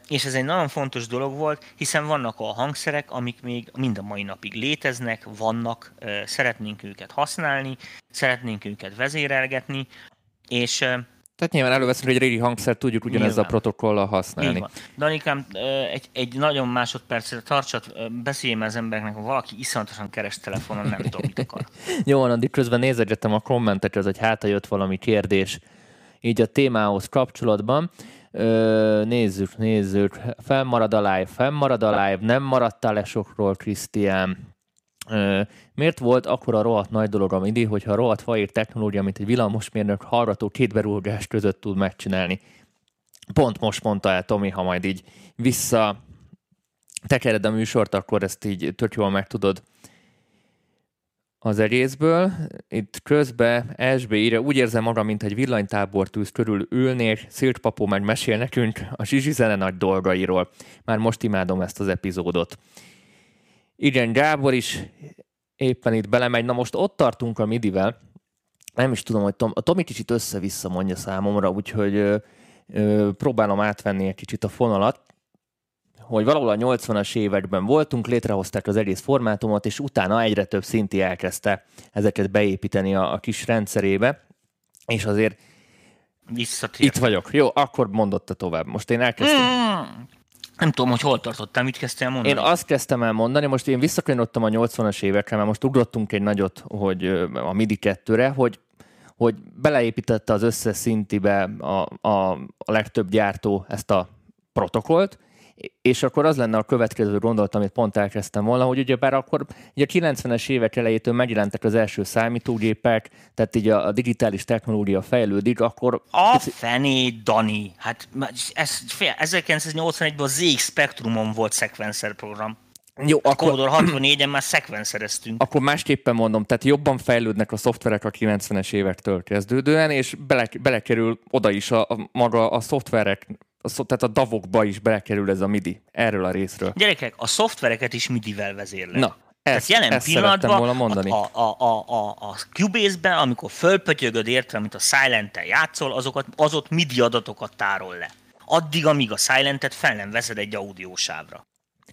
És ez egy nagyon fontos dolog volt, hiszen vannak a hangszerek, amik még mind a mai napig léteznek, vannak, szeretnénk őket használni, szeretnénk őket vezérelgetni, és tehát nyilván előveszünk egy régi hangszer, tudjuk ugyanezzel a protokollal használni. Danikám, egy, egy nagyon másodpercre tartsat, beszéljem az embereknek, ha valaki iszonyatosan keres telefonon, nem tudom, mit akar. <laughs> Jó, addig közben nézegettem a kommentet, az, hogy hát jött valami kérdés így a témához kapcsolatban. Ö, nézzük, nézzük. Fennmarad a live, fennmarad a live, nem maradtál le sokról, Krisztián. Miért volt akkor a rohadt nagy dolog a MIDI, hogyha a rohadt faír technológia, mint egy villamosmérnök hallgató két berúgás között tud megcsinálni? Pont most mondta el Tomi, ha majd így vissza tekered a műsort, akkor ezt így tök jól meg tudod az egészből. Itt közben SB írja, úgy érzem magam, mint egy villanytábor tűz körül ülnék, Sziltpapó meg mesél nekünk a Zsizsi zene nagy dolgairól. Már most imádom ezt az epizódot. Igen, Gábor is éppen itt belemegy. Na most ott tartunk a midivel. Nem is tudom, hogy Tom, a Tomi kicsit össze-vissza mondja számomra, úgyhogy ö, ö, próbálom átvenni egy kicsit a fonalat hogy valahol a 80-as években voltunk, létrehozták az egész formátumot, és utána egyre több szinti elkezdte ezeket beépíteni a, a kis rendszerébe, és azért Visszatér. Itt vagyok. Jó, akkor mondotta tovább. Most én elkezdtem. Mm. Nem tudom, hogy hol tartottál, mit kezdtél mondani? Én azt kezdtem el mondani, most én visszakanyarodtam a 80-as évekre, mert most ugrottunk egy nagyot, hogy a MIDI 2-re, hogy hogy beleépítette az összes szintibe a, a, a legtöbb gyártó ezt a protokollt, és akkor az lenne a következő gondolat, amit pont elkezdtem volna, hogy ugye bár akkor ugye a 90-es évek elejétől megjelentek az első számítógépek, tehát így a, a digitális technológia fejlődik, akkor... A fené, Dani! Hát ez, fél, 1981-ben az ZX Spectrumon volt Sequencer program. Jó, akkor, Commodore 64-en már szekvenszereztünk. Akkor másképpen mondom, tehát jobban fejlődnek a szoftverek a 90-es évektől kezdődően, és bele, belekerül oda is a, a maga a szoftverek a, tehát a davokba is belekerül ez a MIDI, erről a részről. Gyerekek, a szoftvereket is MIDI-vel vezérlek. Na, ezt, tehát jelen ezt pillanatban volna mondani. A, a, a, a, a Cubase-ben, amikor fölpötyögöd érte, amit a Silent-tel játszol, azokat, az ott MIDI adatokat tárol le. Addig, amíg a Silent-et fel nem veszed egy audiósávra.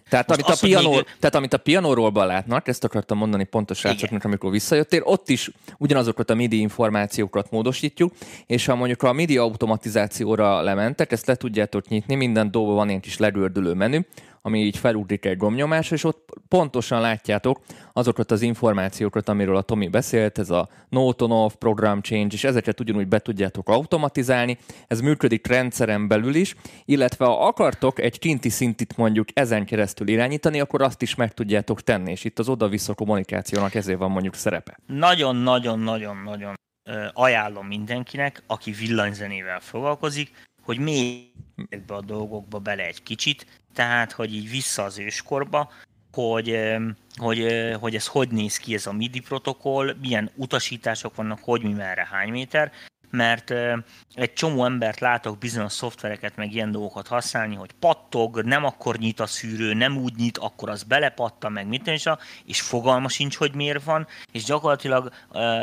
Tehát amit, a pianó, még... tehát amit a pianóról látnak, ezt akartam mondani pontos srácoknak, amikor visszajöttél, ott is ugyanazokat a MIDI információkat módosítjuk, és ha mondjuk a MIDI automatizációra lementek, ezt le tudjátok nyitni, minden dolgban van egy kis legördülő menü, ami így felugrik egy gomnyomásra, és ott pontosan látjátok azokat az információkat, amiről a Tomi beszélt, ez a note on off, program change, és ezeket ugyanúgy be tudjátok automatizálni. Ez működik rendszeren belül is, illetve ha akartok egy kinti szintit mondjuk ezen keresztül irányítani, akkor azt is meg tudjátok tenni, és itt az oda-vissza kommunikációnak ezért van mondjuk szerepe. Nagyon-nagyon-nagyon-nagyon ajánlom mindenkinek, aki villanyzenével foglalkozik, hogy még ebbe a dolgokba bele egy kicsit, tehát, hogy így vissza az őskorba, hogy, hogy, hogy ez hogy néz ki ez a MIDI protokoll, milyen utasítások vannak, hogy mi merre, hány méter, mert egy csomó embert látok bizonyos szoftvereket, meg ilyen dolgokat használni, hogy pattog, nem akkor nyit a szűrő, nem úgy nyit, akkor az belepatta, meg mit is, és fogalma sincs, hogy miért van, és gyakorlatilag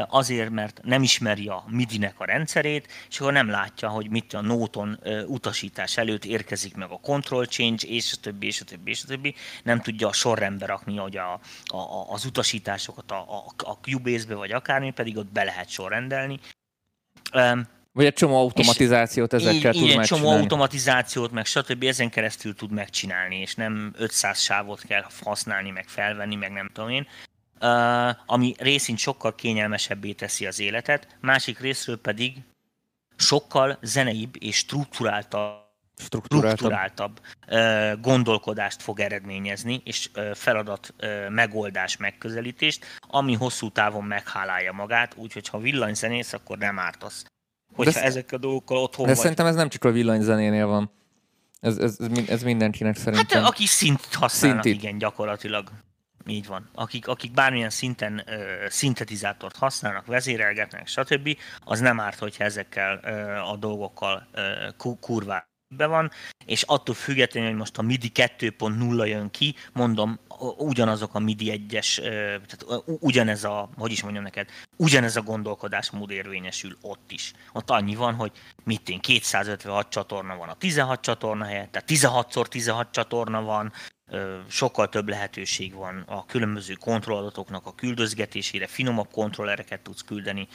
azért, mert nem ismeri a MIDI-nek a rendszerét, és akkor nem látja, hogy mit a nóton utasítás előtt érkezik meg a control change, és a többi, és a többi, és a többi, nem tudja a sorrendbe rakni hogy a, a, az utasításokat a, a, a Cubase-be, vagy akármi, pedig ott be lehet sorrendelni, vagy egy csomó automatizációt ezekkel így, tud egy csomó automatizációt, meg stb. ezen keresztül tud megcsinálni, és nem 500 sávot kell használni, meg felvenni, meg nem tudom én. Uh, ami részint sokkal kényelmesebbé teszi az életet, másik részről pedig sokkal zeneibb és struktúráltabb struktúráltabb, struktúráltabb gondolkodást fog eredményezni, és feladat megoldás megközelítést, ami hosszú távon meghálálja magát, úgyhogy ha villanyzenész, akkor nem ártasz. Hogyha de ezek a dolgokkal otthon De vagy. szerintem ez nem csak a villanyzenénél van. Ez, ez, ez mindenkinek szerintem. Hát aki szint használnak, Szintit. igen, gyakorlatilag. Így van. Akik, akik bármilyen szinten ö, szintetizátort használnak, vezérelgetnek, stb., az nem árt, hogyha ezekkel ö, a dolgokkal ö, kurvá be van, és attól függetlenül, hogy most a MIDI 2.0 jön ki, mondom, ugyanazok a MIDI 1-es, tehát ugyanez a, hogy is mondjam neked, ugyanez a gondolkodásmód érvényesül ott is. Ott annyi van, hogy mit én, 256 csatorna van a 16 csatorna helyett, tehát 16x16 csatorna van, sokkal több lehetőség van a különböző kontrolladatoknak a küldözgetésére, finomabb kontrollereket tudsz küldeni,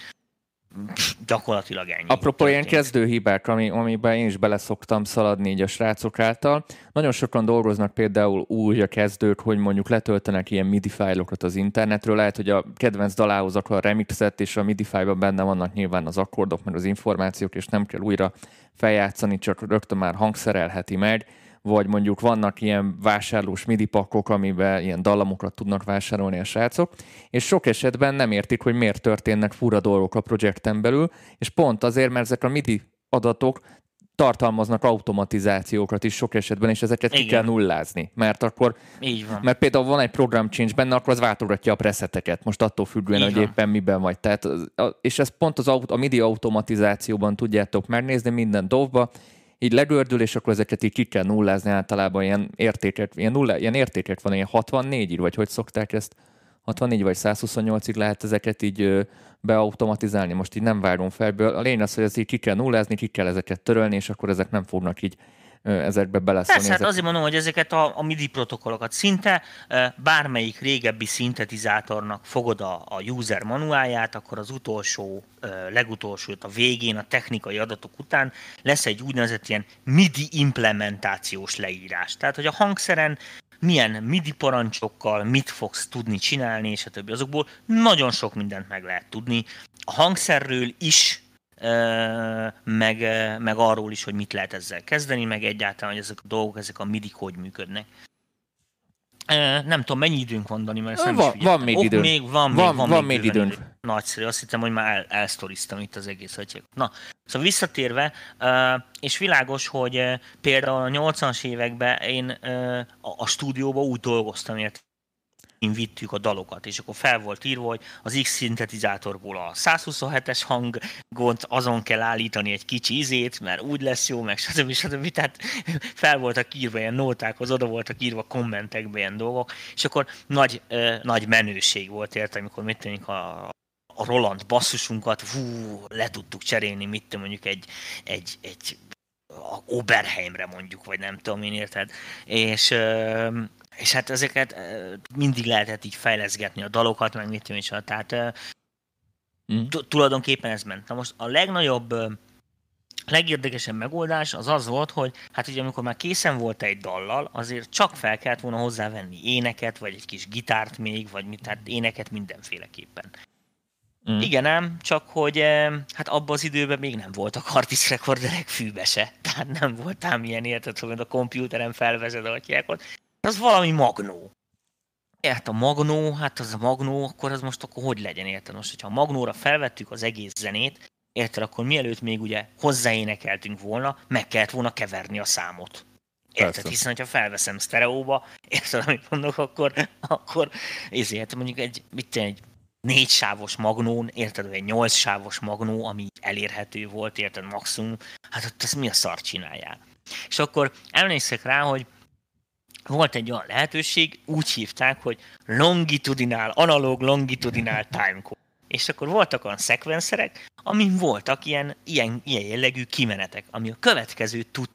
gyakorlatilag ennyi. Apropó ilyen kezdőhibák, ami, amiben én is beleszoktam szaladni így a srácok által. Nagyon sokan dolgoznak például úgy a kezdők, hogy mondjuk letöltenek ilyen MIDI fájlokat az internetről. Lehet, hogy a kedvenc dalához akar remixet, és a MIDI fájlban benne vannak nyilván az akkordok, meg az információk, és nem kell újra feljátszani, csak rögtön már hangszerelheti meg vagy mondjuk vannak ilyen vásárlós MIDI pakkok, amiben ilyen dallamokat tudnak vásárolni a srácok, és sok esetben nem értik, hogy miért történnek fura dolgok a projekten belül, és pont azért, mert ezek a MIDI adatok tartalmaznak automatizációkat is sok esetben, és ezeket Igen. ki kell nullázni, mert akkor, Így van. mert például van egy program change benne, akkor az váltogatja a preseteket, most attól függően, Így hogy van. éppen miben vagy. Tehát, és ez pont az, a MIDI automatizációban tudjátok megnézni minden dovba, így legördül, és akkor ezeket így ki kell nullázni általában ilyen értéket, ilyen, nulla, ilyen értékek van, ilyen 64 ig vagy hogy szokták ezt, 64 vagy 128-ig lehet ezeket így beautomatizálni, most így nem vágom fel. A lényeg az, hogy ezt így ki kell nullázni, ki kell ezeket törölni, és akkor ezek nem fognak így ezekbe beleszólni. Persze, hát azért mondom, hogy ezeket a, a MIDI protokollokat szinte bármelyik régebbi szintetizátornak fogod a, a user manuáját, akkor az utolsó, legutolsó, a végén, a technikai adatok után lesz egy úgynevezett ilyen MIDI implementációs leírás. Tehát, hogy a hangszeren milyen MIDI parancsokkal mit fogsz tudni csinálni, és a többi. Azokból nagyon sok mindent meg lehet tudni. A hangszerről is meg, meg arról is, hogy mit lehet ezzel kezdeni, meg egyáltalán, hogy ezek a dolgok, ezek a MIDI hogy működnek. Nem tudom, mennyi időnk van, Dani, mert ezt nem van, is van még időnk. Még, van, van, van, van még időnk. időnk. Nagyszerű, azt hittem, hogy már el, elsztoriztam itt az egész atyag. Na, szóval visszatérve, és világos, hogy például a 80-as években én a stúdióban úgy dolgoztam, ért vittük a dalokat, és akkor fel volt írva, hogy az X szintetizátorból a 127-es hangot azon kell állítani egy kicsi izét, mert úgy lesz jó, meg stb. stb. Tehát fel voltak írva ilyen nótákhoz, oda voltak írva kommentekbe ilyen dolgok, és akkor nagy, ö, nagy menőség volt érte, amikor mit tűnik a, a Roland basszusunkat, hú, le tudtuk cserélni, mit mondjuk egy, egy, egy a Oberheimre mondjuk, vagy nem tudom én érted. És és hát ezeket mindig lehetett így fejleszgetni a dalokat, meg mit is, tehát mm. tulajdonképpen ez ment. Na most a legnagyobb, legérdekesebb megoldás az az volt, hogy hát ugye amikor már készen volt egy dallal, azért csak fel kellett volna hozzávenni éneket, vagy egy kis gitárt még, vagy mit, tehát éneket mindenféleképpen. Mm. Igen ám, csak hogy hát abban az időben még nem voltak artist recorderek fűbe se. <laughs> Tehát nem volt ám ilyen érted, hogy a komputeren felvezed a atyákot az valami magnó. Hát a magnó, hát az a magnó, akkor az most akkor hogy legyen, érted? Most, hogyha a magnóra felvettük az egész zenét, érted, akkor mielőtt még ugye hozzáénekeltünk volna, meg kellett volna keverni a számot. Érted? Persze. Hiszen, hogyha felveszem sztereóba, érted, amit mondok, akkor, akkor ezért mondjuk egy, mit egy négy sávos magnón, érted, vagy egy nyolc sávos magnó, ami elérhető volt, érted, maximum, hát ott ezt mi a szart csinálják. És akkor emlékszek rá, hogy volt egy olyan lehetőség, úgy hívták, hogy longitudinál, analóg longitudinál timecode. És akkor voltak olyan szekvenszerek, amin voltak ilyen, ilyen, ilyen jellegű kimenetek, ami a következő tud.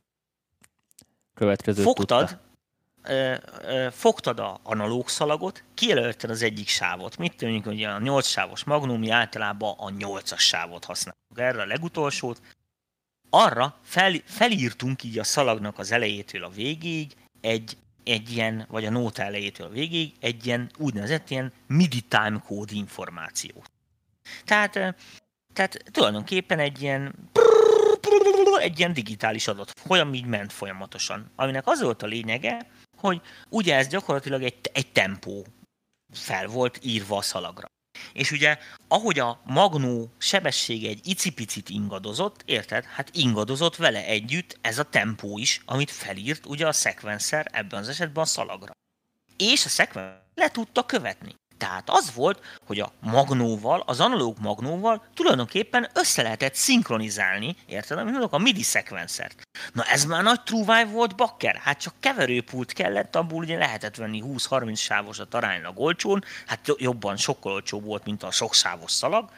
Következő Fogtad, ö, ö, fogtad a analóg szalagot, kijelölted az egyik sávot. Mit tűnik, hogy a 8 sávos magnumi általában a 8-as sávot használjuk. Erre a legutolsót. Arra fel, felírtunk így a szalagnak az elejétől a végéig egy egy ilyen, vagy a nóta elejétől végig, egy ilyen úgynevezett ilyen MIDI timecode információ. Tehát, tehát tulajdonképpen egy ilyen egy ilyen digitális adat folyam így ment folyamatosan, aminek az volt a lényege, hogy ugye ez gyakorlatilag egy, egy tempó fel volt írva a szalagra. És ugye, ahogy a magnó sebessége egy icipicit ingadozott, érted? Hát ingadozott vele együtt ez a tempó is, amit felírt ugye a szekvenszer ebben az esetben a szalagra. És a szekvenszer le tudta követni. Tehát az volt, hogy a magnóval, az analóg magnóval tulajdonképpen össze lehetett szinkronizálni, érted, mondok, a MIDI szekvenszert. Na ez már nagy trúváj volt, bakker. Hát csak keverőpult kellett, abból ugye lehetett venni 20-30 sávosat aránylag olcsón, hát jobban sokkal olcsóbb volt, mint a sok sávos szalag.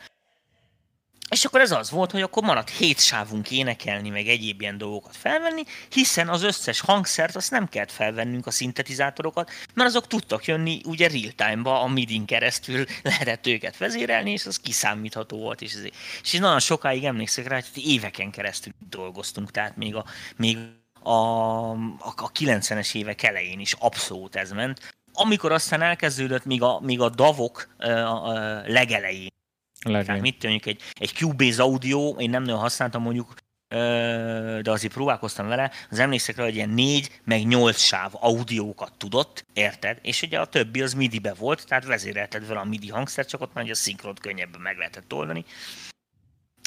És akkor ez az volt, hogy akkor maradt hét sávunk énekelni, meg egyéb ilyen dolgokat felvenni, hiszen az összes hangszert azt nem kellett felvennünk a szintetizátorokat, mert azok tudtak jönni ugye real time-ba, a midin keresztül <laughs> lehetett őket vezérelni, és az kiszámítható volt. És, ezért. és én nagyon sokáig emlékszek rá, hogy éveken keresztül dolgoztunk, tehát még a, még a, a, a 90-es évek elején is abszolút ez ment. Amikor aztán elkezdődött még a, még a davok a, a legelején. Tehát mit mondjuk egy, egy Cubase Audio, én nem nagyon használtam mondjuk, de azért próbálkoztam vele, az emlékszek rá, hogy ilyen négy, meg nyolc sáv audiókat tudott, érted? És ugye a többi az MIDI-be volt, tehát vezérelted vele a MIDI hangszer, csak ott már a szinkront könnyebben meg lehetett oldani.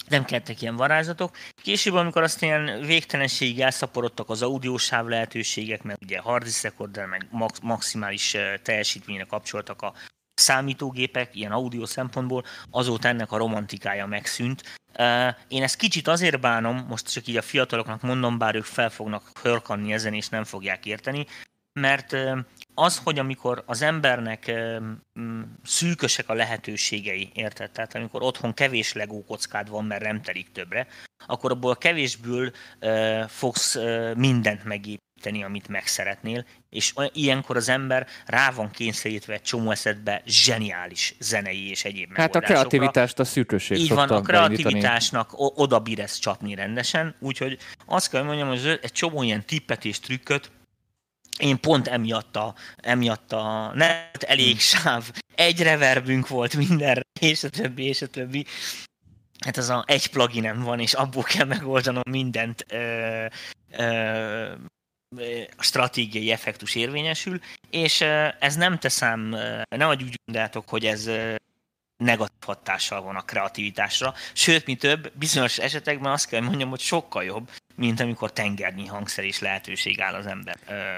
Nem kellettek ilyen varázslatok. Később, amikor azt ilyen végtelenségig elszaporodtak az audiósáv lehetőségek, mert ugye hard recorder, meg max- maximális teljesítményre kapcsoltak a számítógépek, ilyen audio szempontból, azóta ennek a romantikája megszűnt. Én ezt kicsit azért bánom, most csak így a fiataloknak mondom, bár ők fel fognak hörkanni ezen, és nem fogják érteni, mert az, hogy amikor az embernek szűkösek a lehetőségei, érted? Tehát amikor otthon kevés legó kockád van, mert nem telik többre, akkor abból a kevésből fogsz mindent megépíteni tenni, amit megszeretnél, és ilyenkor az ember rá van kényszerítve egy csomó esetben zseniális zenei és egyéb Hát a kreativitást a szűkösség Így van, a kreativitásnak oda bíresz csapni rendesen, úgyhogy azt kell mondjam, hogy egy csomó ilyen tippet és trükköt én pont emiatt a, emiatt a net elég hmm. sáv, egy reverbünk volt mindenre, és a többi, és a többi. Hát az a egy pluginem van, és abból kell megoldanom mindent ö, ö, stratégiai effektus érvényesül, és ez nem teszem, nem úgy gondoljátok, hogy ez negatív hatással van a kreativitásra, sőt, mi több, bizonyos esetekben azt kell mondjam, hogy sokkal jobb, mint amikor tengernyi hangszer és lehetőség áll az ember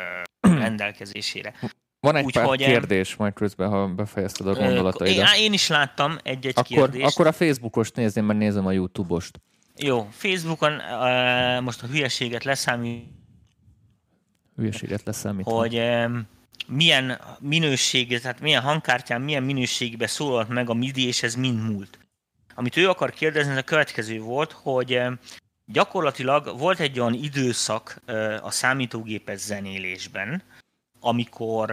<clears throat> rendelkezésére. Van egy Úgy, pár kérdés majd közben, ha befejezted a gondolataidat. Én, én is láttam egy-egy akkor, kérdést. Akkor a Facebookost nézném, mert nézem a YouTube-ost. Jó, Facebookon uh, most a hülyeséget leszámít, hülyeséget leszámítva. Hogy milyen minőség, tehát milyen hangkártyán, milyen minőségbe szólalt meg a MIDI, és ez mind múlt. Amit ő akar kérdezni, ez a következő volt, hogy gyakorlatilag volt egy olyan időszak a számítógépes zenélésben, amikor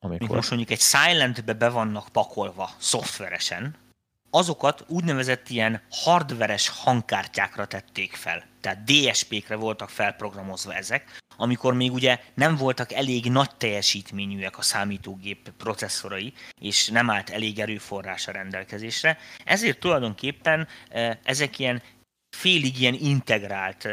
amikor most mondjuk egy silentbe be vannak pakolva szoftveresen, azokat úgynevezett ilyen hardveres hangkártyákra tették fel. Tehát DSP-kre voltak felprogramozva ezek, amikor még ugye nem voltak elég nagy teljesítményűek a számítógép processzorai, és nem állt elég erőforrás a rendelkezésre. Ezért tulajdonképpen ezek ilyen félig ilyen integrált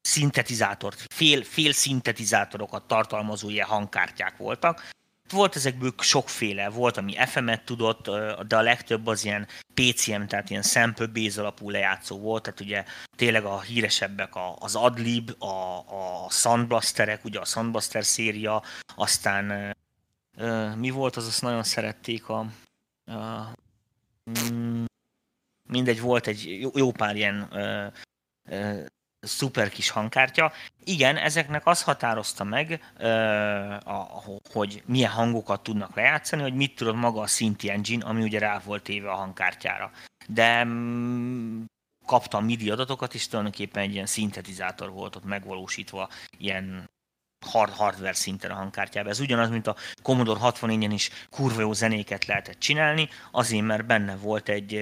szintetizátort, fél, fél szintetizátorokat tartalmazó ilyen hangkártyák voltak, volt ezekből sokféle, volt, ami FM-et tudott, de a legtöbb az ilyen PCM, tehát ilyen sample base alapú lejátszó volt, tehát ugye tényleg a híresebbek az Adlib, a, a Soundblasterek, ugye a Soundblaster széria, aztán mi volt az, azt nagyon szerették a, a mm, mindegy, volt egy jó, pár ilyen szuper kis hangkártya. Igen, ezeknek az határozta meg, hogy milyen hangokat tudnak lejátszani, hogy mit tudod maga a Synth Engine, ami ugye rá volt téve a hangkártyára. De mm, kaptam MIDI adatokat, és tulajdonképpen egy ilyen szintetizátor volt ott megvalósítva, ilyen hard hardware szinten a hangkártyában. Ez ugyanaz, mint a Commodore 64-en is kurva jó zenéket lehetett csinálni, azért, mert benne volt egy,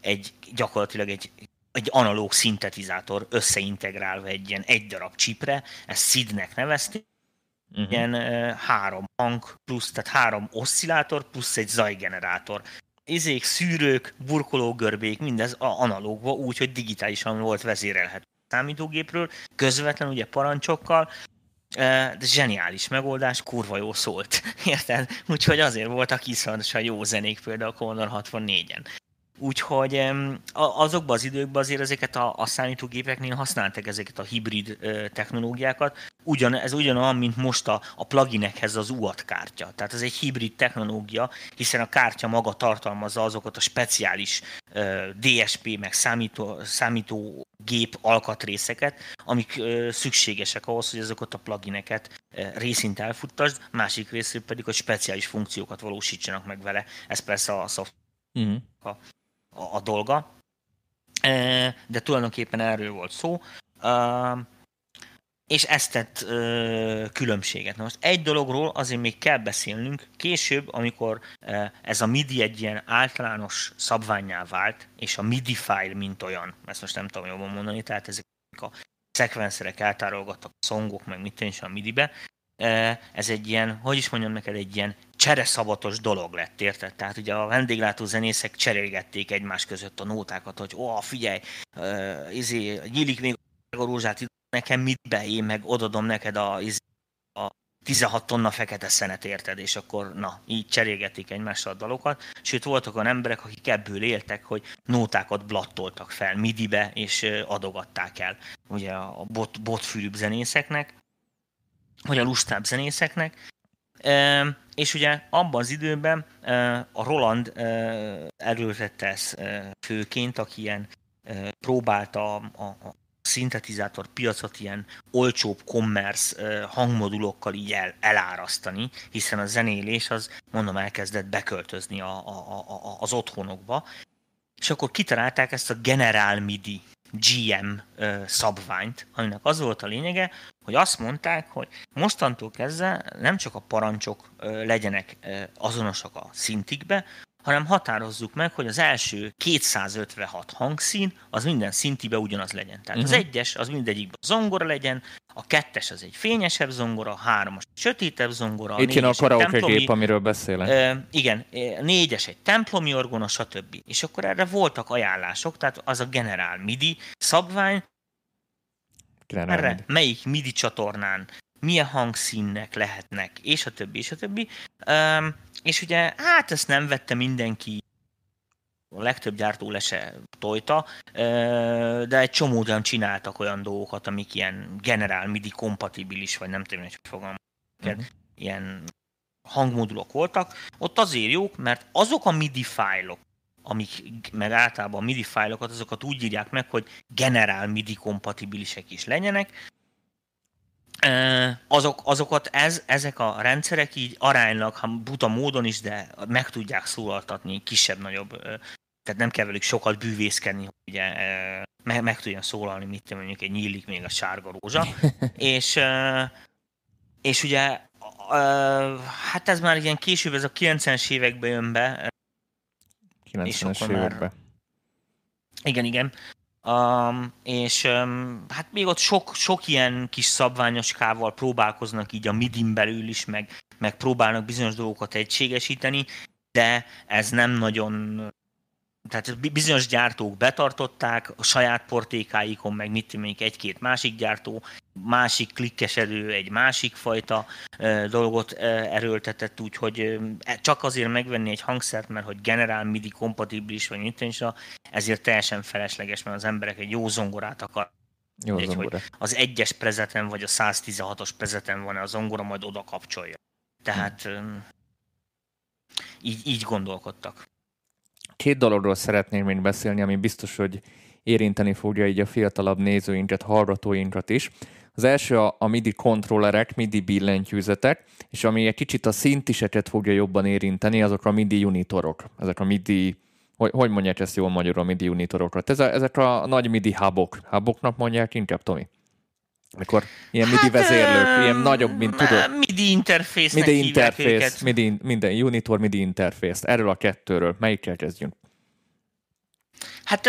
egy gyakorlatilag egy egy analóg szintetizátor összeintegrálva egy ilyen egy darab csipre, ezt SID-nek nevezték, uh-huh. ilyen uh, három hang plusz, tehát három oszcillátor plusz egy zajgenerátor. Izék, szűrők, burkológörbék, mindez analógva, úgy, hogy digitálisan volt vezérelhető számítógépről, közvetlen ugye parancsokkal, de zseniális megoldás, kurva jó szólt, <laughs> érted? Úgyhogy azért voltak iszonyatosan jó zenék például a Commodore 64-en. Úgyhogy azokban az időkben azért ezeket a, a számítógépeknél használtak ezeket a hibrid technológiákat. Ugyan, ez ugyanolyan, mint most a, a pluginekhez az UAT kártya. Tehát ez egy hibrid technológia, hiszen a kártya maga tartalmazza azokat a speciális DSP meg számító, számítógép alkatrészeket, amik szükségesek ahhoz, hogy azokat a plugineket részint elfuttasd, másik részről pedig, hogy speciális funkciókat valósítsanak meg vele. Ez persze a szoftver uh-huh. a, a, a dolga. De tulajdonképpen erről volt szó és ezt tett különbséget. Na most egy dologról azért még kell beszélnünk, később, amikor ez a MIDI egy ilyen általános szabványá vált, és a MIDI file mint olyan, ezt most nem tudom jobban mondani, tehát ezek a szekvenszerek eltárolgattak a szongok, meg mit is a MIDI-be, ez egy ilyen, hogy is mondjam neked, egy ilyen csereszabatos dolog lett, érted? Tehát ugye a vendéglátó zenészek cserélgették egymás között a nótákat, hogy ó, figyelj, uh, izé, nyílik még a rózsát, nekem mit be, én meg odadom neked a, a 16 tonna fekete szenet érted, és akkor na, így cserélgetik egymással a dalokat. Sőt, voltak olyan emberek, akik ebből éltek, hogy nótákat blattoltak fel midibe, és adogatták el ugye a bot, botfűrűbb zenészeknek, vagy a lustább zenészeknek. E, és ugye abban az időben e, a Roland e, erőltette ezt főként, aki ilyen próbálta a, szintetizátor piacot ilyen olcsóbb commerce hangmodulokkal így el, elárasztani, hiszen a zenélés az, mondom, elkezdett beköltözni a, a, a, az otthonokba, és akkor kitalálták ezt a General MIDI GM szabványt, aminek az volt a lényege, hogy azt mondták, hogy mostantól kezdve nem csak a parancsok legyenek azonosak a szintikbe, hanem határozzuk meg, hogy az első 256 hangszín az minden szintibe ugyanaz legyen. Tehát uh-huh. az mhm. egyes az mindegyikben zongora legyen, a kettes az egy fényesebb zongora, a hármas egy sötétebb zongora, Itt jön a karaoke gép, amiről beszélek. E, igen, a négyes egy templomi orgona, stb. És akkor erre voltak ajánlások, tehát az a generál MIDI szabvány, Generál erre MIDI. melyik MIDI csatornán milyen hangszínnek lehetnek, és a többi, és a többi. Um, és ugye, hát ezt nem vette mindenki, a legtöbb gyártó le se tojta, de egy csomóan csináltak olyan dolgokat, amik ilyen generál MIDI kompatibilis, vagy nem tudom, hogy fogalmazok, uh-huh. ilyen hangmodulok voltak. Ott azért jók, mert azok a MIDI fájlok, amik meg általában a MIDI fájlokat, azokat úgy írják meg, hogy generál MIDI kompatibilisek is legyenek, azok, azokat ez, ezek a rendszerek így aránylag, ha buta módon is, de meg tudják szólaltatni kisebb-nagyobb, tehát nem kell velük sokat bűvészkedni, hogy ugye meg, meg tudjon szólalni, mit mondjuk egy nyílik még a sárga rózsa. <laughs> és, és ugye hát ez már ilyen később, ez a 90-es években jön be. 90-es években. Igen, igen. Um, és um, hát még ott sok, sok ilyen kis szabványoskával próbálkoznak így a midin belül is, meg, meg próbálnak bizonyos dolgokat egységesíteni, de ez nem nagyon tehát bizonyos gyártók betartották, a saját portékáikon meg mit mondjuk egy-két másik gyártó, másik klikkesedő egy másik fajta dolgot erőltetett, úgyhogy e, csak azért megvenni egy hangszert, mert hogy generál MIDI kompatibilis, vagy is, ezért teljesen felesleges, mert az emberek egy jó zongorát akar. Jó egy, zongora. hogy az egyes prezeten vagy a 116-os prezeten van a zongora, majd oda kapcsolja. Tehát hmm. így, így gondolkodtak. Két dologról szeretném még beszélni, ami biztos, hogy érinteni fogja így a fiatalabb nézőinket, hallgatóinkat is. Az első a, a MIDI kontrollerek, MIDI billentyűzetek, és ami egy kicsit a szintiseket fogja jobban érinteni, azok a MIDI unitorok. Ezek a MIDI, hogy, hogy mondják ezt jól magyarul a MIDI unitorokat? Ez ezek a nagy MIDI hubok. Huboknak mondják inkább, Tomi? Amikor ilyen MIDI hát, vezérlők, ilyen nagyobb, mint tudod. MIDI interfész. MIDI interfész, MIDI, minden unitor, MIDI interfész. Erről a kettőről. Melyikkel kezdjünk? Hát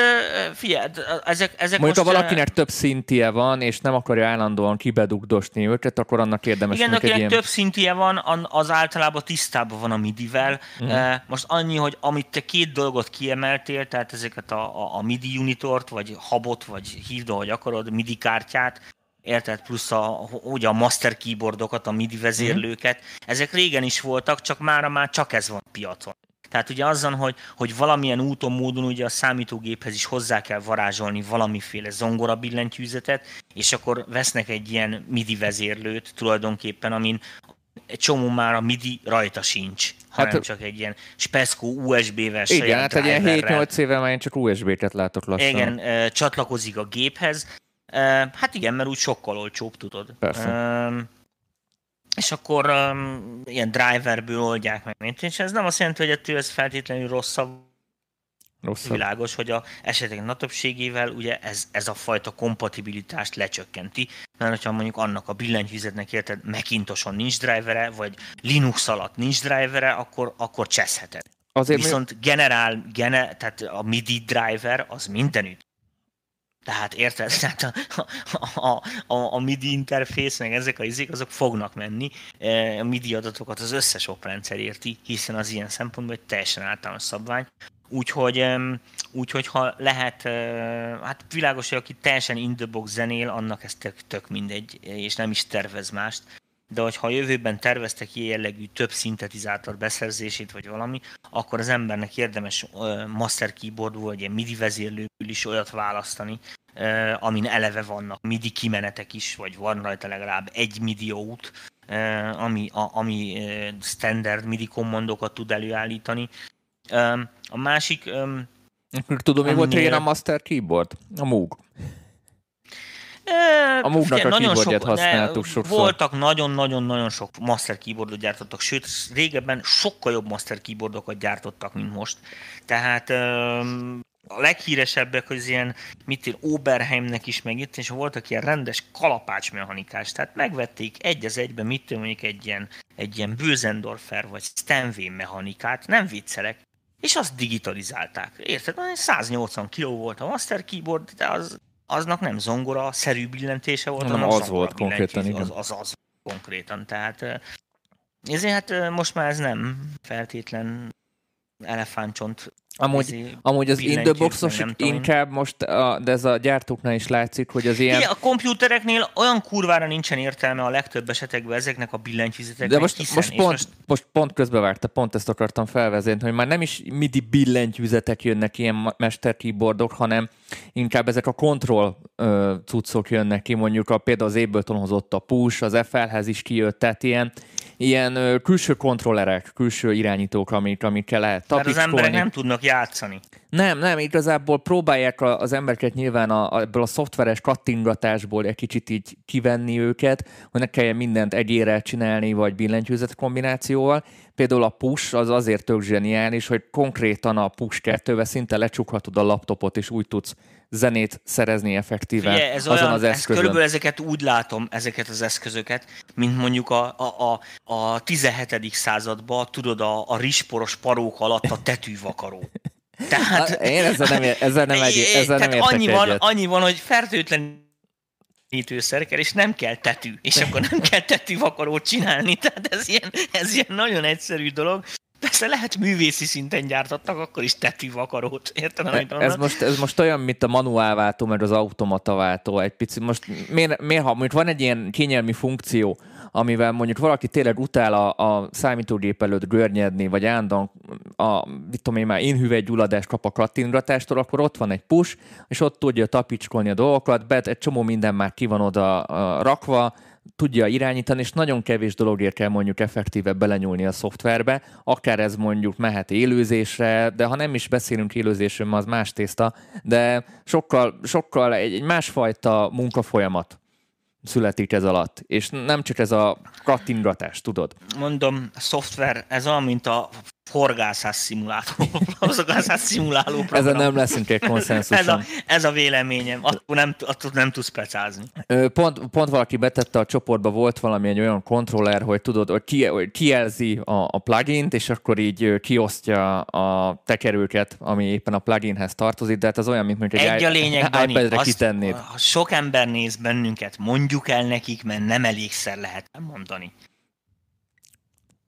figyelj, ezek, ezek Mondjuk, most... ha valakinek több szintje van, és nem akarja állandóan kibedugdosni őket, akkor annak érdemes Igen, akinek ilyen... több szintje van, az általában tisztában van a MIDI-vel. Uh-huh. Most annyi, hogy amit te két dolgot kiemeltél, tehát ezeket a, a, a MIDI unitort, vagy habot, vagy hívd, ahogy akarod, MIDI kártyát, érted, plusz a, ugye a master keyboardokat, a MIDI vezérlőket, mm. ezek régen is voltak, csak mára már csak ez van piacon. Tehát ugye azzal, hogy, hogy valamilyen úton, módon ugye a számítógéphez is hozzá kell varázsolni valamiféle zongora billentyűzetet, és akkor vesznek egy ilyen MIDI vezérlőt tulajdonképpen, amin egy csomó már a MIDI rajta sincs, hát, hanem csak egy ilyen speszkó USB-vel Igen, hát egy ilyen 7-8 éve már én csak USB-ket látok lassan. Igen, csatlakozik a géphez. Hát igen, mert úgy sokkal olcsóbb, tudod. Persze és akkor um, ilyen driverből oldják meg, mint és ez nem azt jelenti, hogy ettől ez feltétlenül rosszabb, Rosszabb. Világos, hogy a esetek nagy többségével ugye ez, ez a fajta kompatibilitást lecsökkenti, mert hogyha mondjuk annak a billentyűzetnek érted Macintoson nincs drivere, vagy Linux alatt nincs drivere, akkor, akkor cseszheted. Azért Viszont mi... generál, gene, tehát a MIDI driver az mindenütt. Tehát érted? <laughs> Tehát a, a, a, a MIDI interfész, meg ezek a izék, azok fognak menni. E, a MIDI adatokat az összes oprendszer érti, hiszen az ilyen szempontból egy teljesen általános szabvány. Úgyhogy, úgyhogy ha lehet, hát világos, hogy aki teljesen in the box zenél, annak ez tök, tök mindegy, és nem is tervez mást. De hogyha a jövőben terveztek ilyen jellegű több szintetizátor beszerzését, vagy valami, akkor az embernek érdemes master keyboard vagy ilyen MIDI vezérlőkül is olyat választani, amin eleve vannak MIDI kimenetek is, vagy van rajta legalább egy MIDI út, ami, a, ami standard MIDI kommandokat tud előállítani, a másik... Tudom, mi volt régen a Master Keyboard? A Moog. A Moognak a nagyon sok, használtuk sokszor. Voltak nagyon-nagyon-nagyon sok Master Keyboardot gyártottak, sőt, régebben sokkal jobb Master Keyboardokat gyártottak, mint most. Tehát a leghíresebbek az ilyen, mit én, Oberheimnek is meg itt, és voltak ilyen rendes kalapács mechanikás, tehát megvették egy az egyben, mit tudom, mondjuk egy ilyen, egy ilyen Bösendorfer vagy Stanway mechanikát, nem viccelek, és azt digitalizálták. Érted? 180 kg volt a Master Keyboard, de az, aznak nem zongora szerű billentése volt, hanem az volt konkrétan, igen. Az, az, az konkrétan, tehát ezért hát most már ez nem feltétlen elefántcsont Amúgy, amúgy az in the boxos inkább most, a, de ez a gyártóknál is látszik, hogy az ilyen... Igen, a komputereknél olyan kurvára nincsen értelme a legtöbb esetekben ezeknek a billentyűzeteknek. De most, hiszen, most, pont, most... most pont közbevárta, pont ezt akartam felvezetni, hogy már nem is MIDI billentyűzetek jönnek ilyen mester keyboardok, hanem inkább ezek a kontroll uh, cuccok jönnek ki, mondjuk a, például az Ableton hozott a push, az FL-hez is kijött, tehát ilyen, ilyen uh, külső kontrollerek, külső irányítók, amik, amikkel lehet tapicskolni. Mert az emberek nem tudnak játszani. Nem, nem, igazából próbálják az embereket nyilván a, ebből a szoftveres kattingatásból egy kicsit így kivenni őket, hogy ne kelljen mindent egyére csinálni, vagy billentyűzet kombinációval. Például a push az azért tök zseniális, hogy konkrétan a push 2 szinte lecsukhatod a laptopot, és úgy tudsz zenét szerezni effektíven Figyelj, ez azon olyan, az eszközön. Ez körülbelül ezeket úgy látom, ezeket az eszközöket, mint mondjuk a, a, a, a 17. században, tudod, a, a risporos parók alatt a tetűvakaró. <laughs> Tehát, Én ezzel nem, ezzel nem, egy, ezzel nem értek annyi van, annyi van, hogy fertőtlen kell, és nem kell tetű, és akkor nem kell tetűvakarót csinálni, tehát ez ilyen, ez ilyen nagyon egyszerű dolog, Persze lehet művészi szinten gyártottak, akkor is tetű vakarót. Érted, amit ez most, ez most olyan, mint a manuálváltó, meg az automataváltó egy picit. Most miért, miért ha mondjuk van egy ilyen kényelmi funkció, amivel mondjuk valaki tényleg utál a, a számítógép előtt görnyedni, vagy állandóan a, mit tudom én már, én gyulladást kap a kattingatástól, akkor ott van egy push, és ott tudja tapicskolni a dolgokat, bet egy csomó minden már ki van oda a, rakva, tudja irányítani, és nagyon kevés dologért kell mondjuk effektíve belenyúlni a szoftverbe, akár ez mondjuk mehet élőzésre, de ha nem is beszélünk élőzésről, az más tészta, de sokkal, sokkal egy, egy másfajta munkafolyamat születik ez alatt, és nem csak ez a kattingatás, tudod? Mondom, szoftver, ez olyan, mint a horgászás szimuláló, horgászás szimuláló program. Ezen nem leszünk egy konszenzus. ez, a, ez a véleményem, attól nem, attól nem tudsz pecázni. Pont, pont valaki betette a csoportba, volt valami egy olyan kontroller, hogy tudod, hogy, ki, hogy kijelzi a, a plugin-t, és akkor így kiosztja a tekerőket, ami éppen a pluginhez tartozik, de hát az olyan, mint mondjuk egy, egy a lényeg, iPad-re kitennéd. Ha sok ember néz bennünket, mondjuk el nekik, mert nem elégszer lehet mondani.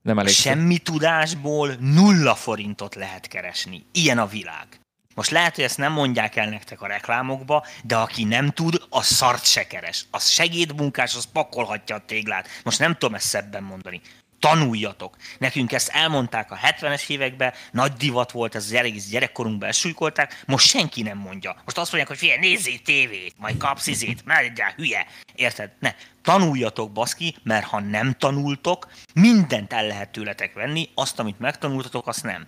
Nem elég. Semmi tudásból nulla forintot lehet keresni. Ilyen a világ. Most lehet, hogy ezt nem mondják el nektek a reklámokba, de aki nem tud, az szart se keres. Az segédmunkás, az pakolhatja a téglát. Most nem tudom ezt szebben mondani tanuljatok. Nekünk ezt elmondták a 70-es években, nagy divat volt, ez az egész gyerekkorunkban elsúlykolták, most senki nem mondja. Most azt mondják, hogy figyelj, nézzél tévét, majd kapsz izét, mert hülye. Érted? Ne, tanuljatok, baszki, mert ha nem tanultok, mindent el lehet tőletek venni, azt, amit megtanultatok, azt nem.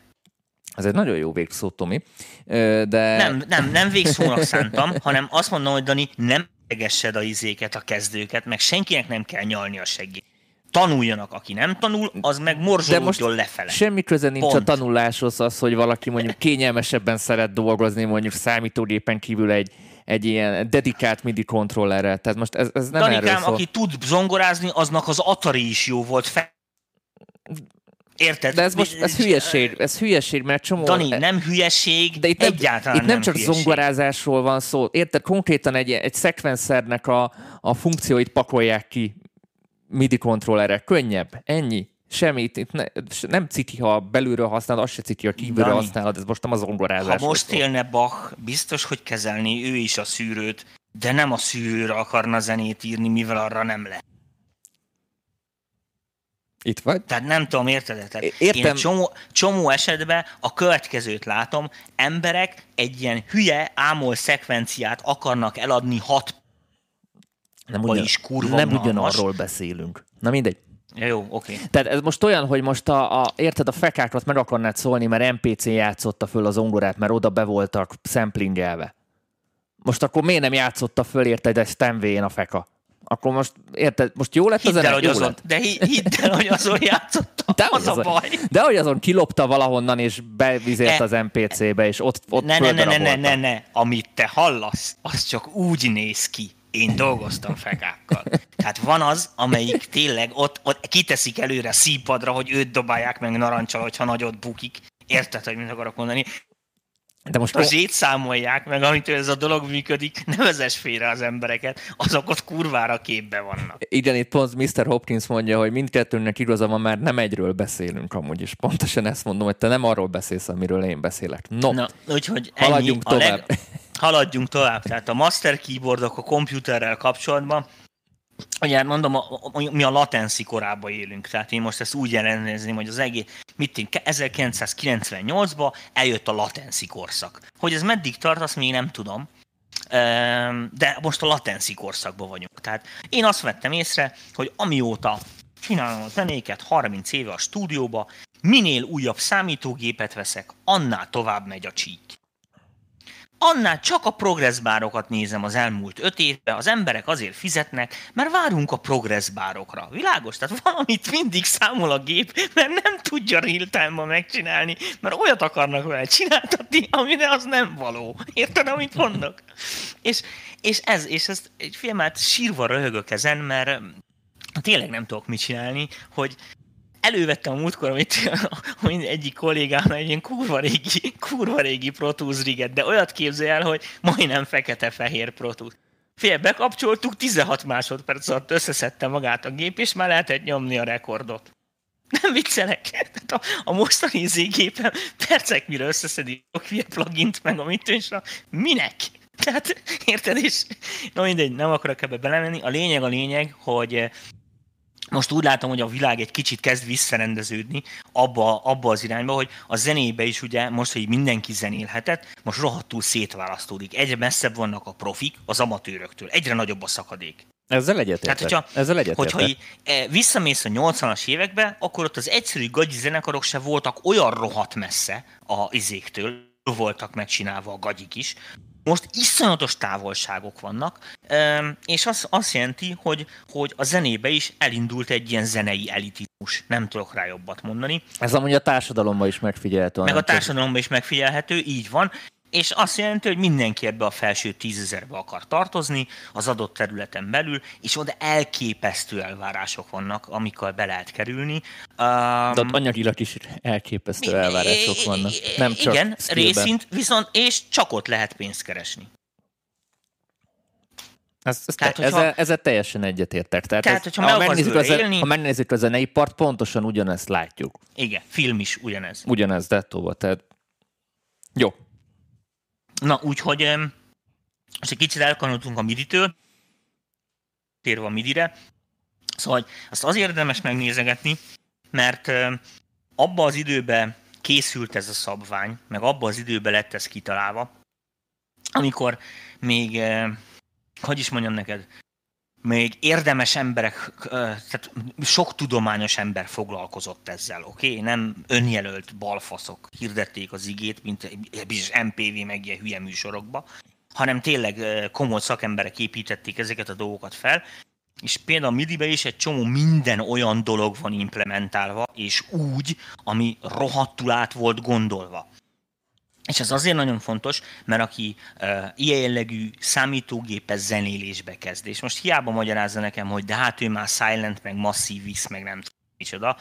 Ez egy nagyon jó végszó, Tomi, de... Nem, nem, nem végszónak szántam, hanem azt mondom, hogy Dani, nem egessed a izéket, a kezdőket, meg senkinek nem kell nyalni a segít. Tanuljanak, aki nem tanul, az meg morzsolódjon lefele. Semmi köze nincs Pont. a tanuláshoz az, hogy valaki mondjuk <laughs> kényelmesebben szeret dolgozni, mondjuk számítógépen kívül egy, egy ilyen dedikált MIDI kontrollerrel. Tehát most ez, ez nem Danikám, erről szól. aki tud zongorázni, aznak az Atari is jó volt. Fe- Érted? De ez most ez hülyeség, ez hülyeség, mert csomó... Dani, nem hülyeség, de itt nem, egyáltalán Itt nem, nem csak hülyeség. zongorázásról van szó. Érted? Konkrétan egy, egy szekvenszernek a, a funkcióit pakolják ki MIDI kontrollerek. Könnyebb. Ennyi. Semmit. Itt ne, nem ciki, ha belülről használod, az se ciki, ha kívülről Dani, használod. Ez most nem az zongorázás. Ha most élne Bach, biztos, hogy kezelni ő is a szűrőt, de nem a szűrőre akarna zenét írni, mivel arra nem lehet. Itt vagy? Tehát nem tudom, érted? Tehát Értem. Én csomó, csomó esetben a következőt látom, emberek egy ilyen hülye ámol szekvenciát akarnak eladni hat nem ugyan, is kurva Nem ugyanarról beszélünk. Na mindegy. Ja, jó, oké. Okay. Tehát ez most olyan, hogy most a, a, érted, a fekákat meg akarnád szólni, mert NPC játszotta föl az ongorát, mert oda be voltak samplingelve. Most akkor miért nem játszotta föl, érted, egy Stanway-n a feka? Akkor most, érted, most jó lett hidd az el, hogy azon, lett? De hidd el, hogy azon játszotta, de az a baj. De hogy azon kilopta valahonnan, és bevizért az NPC-be, és ott, ott ne, ne, ne, ne, ne, ne, ne, amit te hallasz, az csak úgy néz ki. Én dolgoztam fekákkal. Tehát van az, amelyik tényleg ott, ott kiteszik előre színpadra, hogy őt dobálják meg narancsal, hogyha nagyot bukik. Érted, hogy mit akarok mondani? De most az ét számolják meg, amit ez a dolog működik, ne vezess félre az embereket, azok ott kurvára képbe vannak. Igen, itt pont Mr. Hopkins mondja, hogy mindkettőnek igaza van, mert nem egyről beszélünk amúgy is. Pontosan ezt mondom, hogy te nem arról beszélsz, amiről én beszélek. No, Na, úgyhogy haladjunk ennyi. tovább. Leg... Haladjunk tovább. Tehát a master keyboardok a komputerrel kapcsolatban Ugye mondom, a, a, mi a latency korában élünk, tehát én most ezt úgy jelentezném, hogy az egész, mit én, 1998-ban eljött a latency korszak. Hogy ez meddig tart, azt még nem tudom, de most a latency korszakban vagyunk. Tehát én azt vettem észre, hogy amióta csinálom a zenéket 30 éve a stúdióba, minél újabb számítógépet veszek, annál tovább megy a csík annál csak a progresszbárokat nézem az elmúlt öt évben, az emberek azért fizetnek, mert várunk a progresszbárokra. Világos? Tehát valamit mindig számol a gép, mert nem tudja real megcsinálni, mert olyat akarnak vele csináltatni, amire az nem való. Érted, amit mondok? És, és ez, és ez egy filmet sírva röhögök ezen, mert tényleg nem tudok mit csinálni, hogy, elővettem a múltkor, amit, <laughs> egyik kollégám egy ilyen kurva régi, kurva régi Pro riget, de olyat képzel el, hogy majdnem fekete-fehér Pro Tools. Bekapcsoltuk, 16 másodperc alatt összeszedte magát a gép, és már lehetett nyomni a rekordot. Nem viccelek. Tehát a, a mostani zégépen percek mire összeszedi a plugint meg a mitősra. Minek? Tehát, érted? És no mindegy, nem akarok ebbe belemenni. A lényeg a lényeg, hogy most úgy látom, hogy a világ egy kicsit kezd visszarendeződni abba, abba az irányba, hogy a zenébe is ugye most, hogy mindenki zenélhetett, most rohadtul szétválasztódik. Egyre messzebb vannak a profik az amatőröktől. Egyre nagyobb a szakadék. Ezzel egyetértek. Tehát, hogyha, Ezzel egyetértek. Hogyha így, e, visszamész a 80-as évekbe, akkor ott az egyszerű gagyi zenekarok se voltak olyan rohadt messze a izéktől, voltak megcsinálva a gagyik is, most iszonyatos távolságok vannak, és az azt jelenti, hogy, hogy a zenébe is elindult egy ilyen zenei elitizmus. Nem tudok rá jobbat mondani. Ez amúgy a társadalomban is megfigyelhető. Meg a társadalomban is megfigyelhető, így van és azt jelenti, hogy mindenki ebbe a felső tízezerbe akar tartozni az adott területen belül, és oda elképesztő elvárások vannak, amikkel be lehet kerülni. Um, De ott anyagilag is elképesztő elvárások vannak. Nem csak Igen, részint, viszont és csak ott lehet pénzt keresni. Ez, ez tehát, te, hogyha, ezzel, ezzel teljesen egyetértek. Tehát, tehát ez, hogyha ha, megnézzük a, élni, ha megnézzük a zenei part, pontosan ugyanezt látjuk. Igen, film is ugyanez. Ugyanez, de tehát jó, Na, úgyhogy most egy kicsit elkanultunk a miditől, térve a midire, szóval azt az érdemes megnézegetni, mert abba az időben készült ez a szabvány, meg abba az időben lett ez kitalálva, amikor még, hogy is mondjam neked, még érdemes emberek, tehát sok tudományos ember foglalkozott ezzel, oké? Okay? Nem önjelölt balfaszok hirdették az igét, mint bizonyos MPV meg ilyen hülye műsorokba, hanem tényleg komoly szakemberek építették ezeket a dolgokat fel, és például a MIDI-be is egy csomó minden olyan dolog van implementálva, és úgy, ami rohadtul át volt gondolva. És ez azért nagyon fontos, mert aki uh, ilyen jellegű számítógépes zenélésbe kezd, és most hiába magyarázza nekem, hogy de hát ő már silent, meg masszív visz, meg nem tudom micsoda,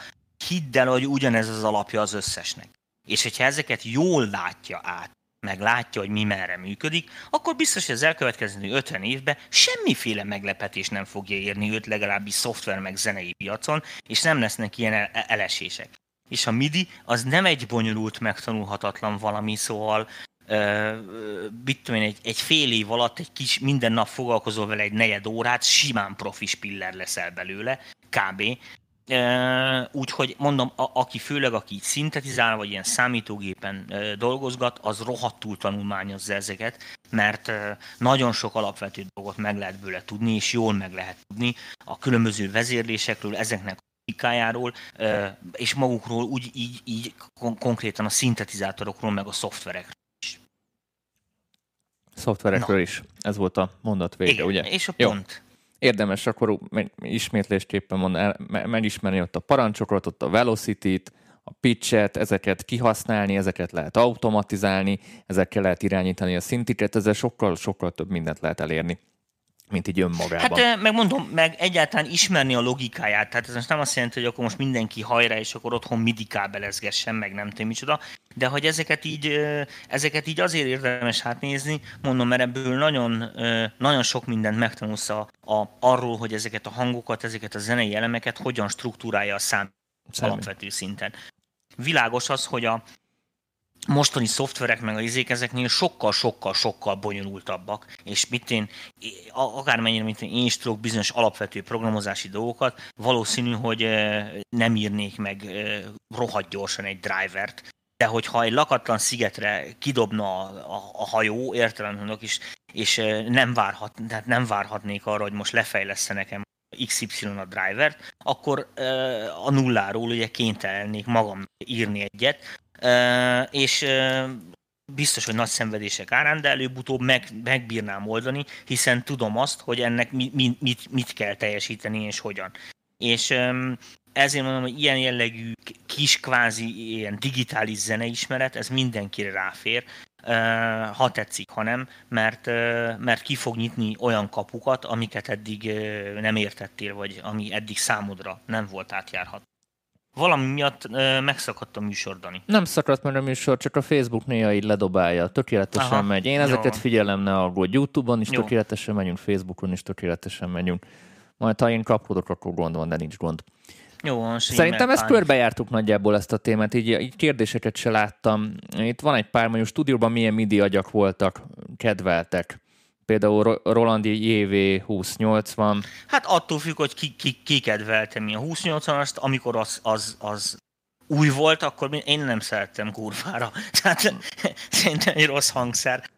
hidd el, hogy ugyanez az alapja az összesnek. És hogyha ezeket jól látja át, meg látja, hogy mi merre működik, akkor biztos, hogy az elkövetkező 50 évben semmiféle meglepetés nem fogja érni őt legalábbis szoftver meg zenei piacon, és nem lesznek ilyen elesések. És a MIDI az nem egy bonyolult, megtanulhatatlan valami, szóval mit én, egy, egy fél év alatt egy kis, minden nap foglalkozol vele egy negyed órát, simán profi spiller leszel belőle, kb. Úgyhogy mondom, a, aki főleg aki így szintetizál, vagy ilyen számítógépen dolgozgat, az rohadtul tanulmányozza ezeket, mert nagyon sok alapvető dolgot meg lehet bőle tudni, és jól meg lehet tudni a különböző vezérlésekről, ezeknek logikájáról, és magukról úgy így, így konkrétan a szintetizátorokról, meg a szoftverekről is. Szoftverekről Na. is. Ez volt a mondat vége, Igen, ugye? és a pont. Jó érdemes akkor ismétlésképpen mond, megismerni ott a parancsokat, ott a velocity-t, a pitchet, ezeket kihasználni, ezeket lehet automatizálni, ezekkel lehet irányítani a szintiket, ezzel sokkal-sokkal több mindent lehet elérni mint így önmagában. Hát megmondom, meg egyáltalán ismerni a logikáját, tehát ez most nem azt jelenti, hogy akkor most mindenki hajrá, és akkor otthon midi kábelezgessen, meg nem tudom micsoda, de hogy ezeket így, ezeket így azért érdemes átnézni, mondom, mert ebből nagyon, nagyon sok mindent megtanulsz a, a, arról, hogy ezeket a hangokat, ezeket a zenei elemeket hogyan struktúrálja a szám alapvető szinten. Világos az, hogy a, mostani szoftverek meg a izék ezeknél sokkal-sokkal-sokkal bonyolultabbak, és mit én, akármennyire, mint én is tudok bizonyos alapvető programozási dolgokat, valószínű, hogy nem írnék meg rohadt gyorsan egy drivert, de hogyha egy lakatlan szigetre kidobna a, a, a hajó, értelemben is, és nem, várhat, tehát nem várhatnék arra, hogy most lefejlesz nekem XY a drivert, akkor a nulláról ugye kénytelennék magam írni egyet, és biztos, hogy nagy szenvedések árán, de előbb-utóbb meg, megbírnám oldani, hiszen tudom azt, hogy ennek mi, mi, mit, mit kell teljesíteni és hogyan. És ezért mondom, hogy ilyen jellegű kis kvázi ilyen digitális zeneismeret, ez mindenkire ráfér, ha tetszik, ha nem, mert, mert ki fog nyitni olyan kapukat, amiket eddig nem értettél, vagy ami eddig számodra nem volt átjárható. Valami miatt megszakadt a műsor, Dani. Nem szakadt meg a műsor, csak a Facebook néha így ledobálja. Tökéletesen Aha, megy. Én ezeket jó. figyelem, ne aggódj. Youtube-on is jó. tökéletesen megyünk, Facebookon is tökéletesen megyünk. Majd ha én kapkodok, akkor gond van, de nincs gond. Jó, van, Szerintem ezt körbejártuk nagyjából ezt a témát, így, így kérdéseket se láttam. Itt van egy pár, mondjuk stúdióban milyen MIDI agyak voltak, kedveltek. Például Rolandi JV 2080. Hát attól függ, hogy ki, ki, ki kedvelte mi a 2080-ast, amikor az, az, az új volt, akkor én nem szerettem kurvára. <laughs> Tehát szerintem egy rossz hangszer.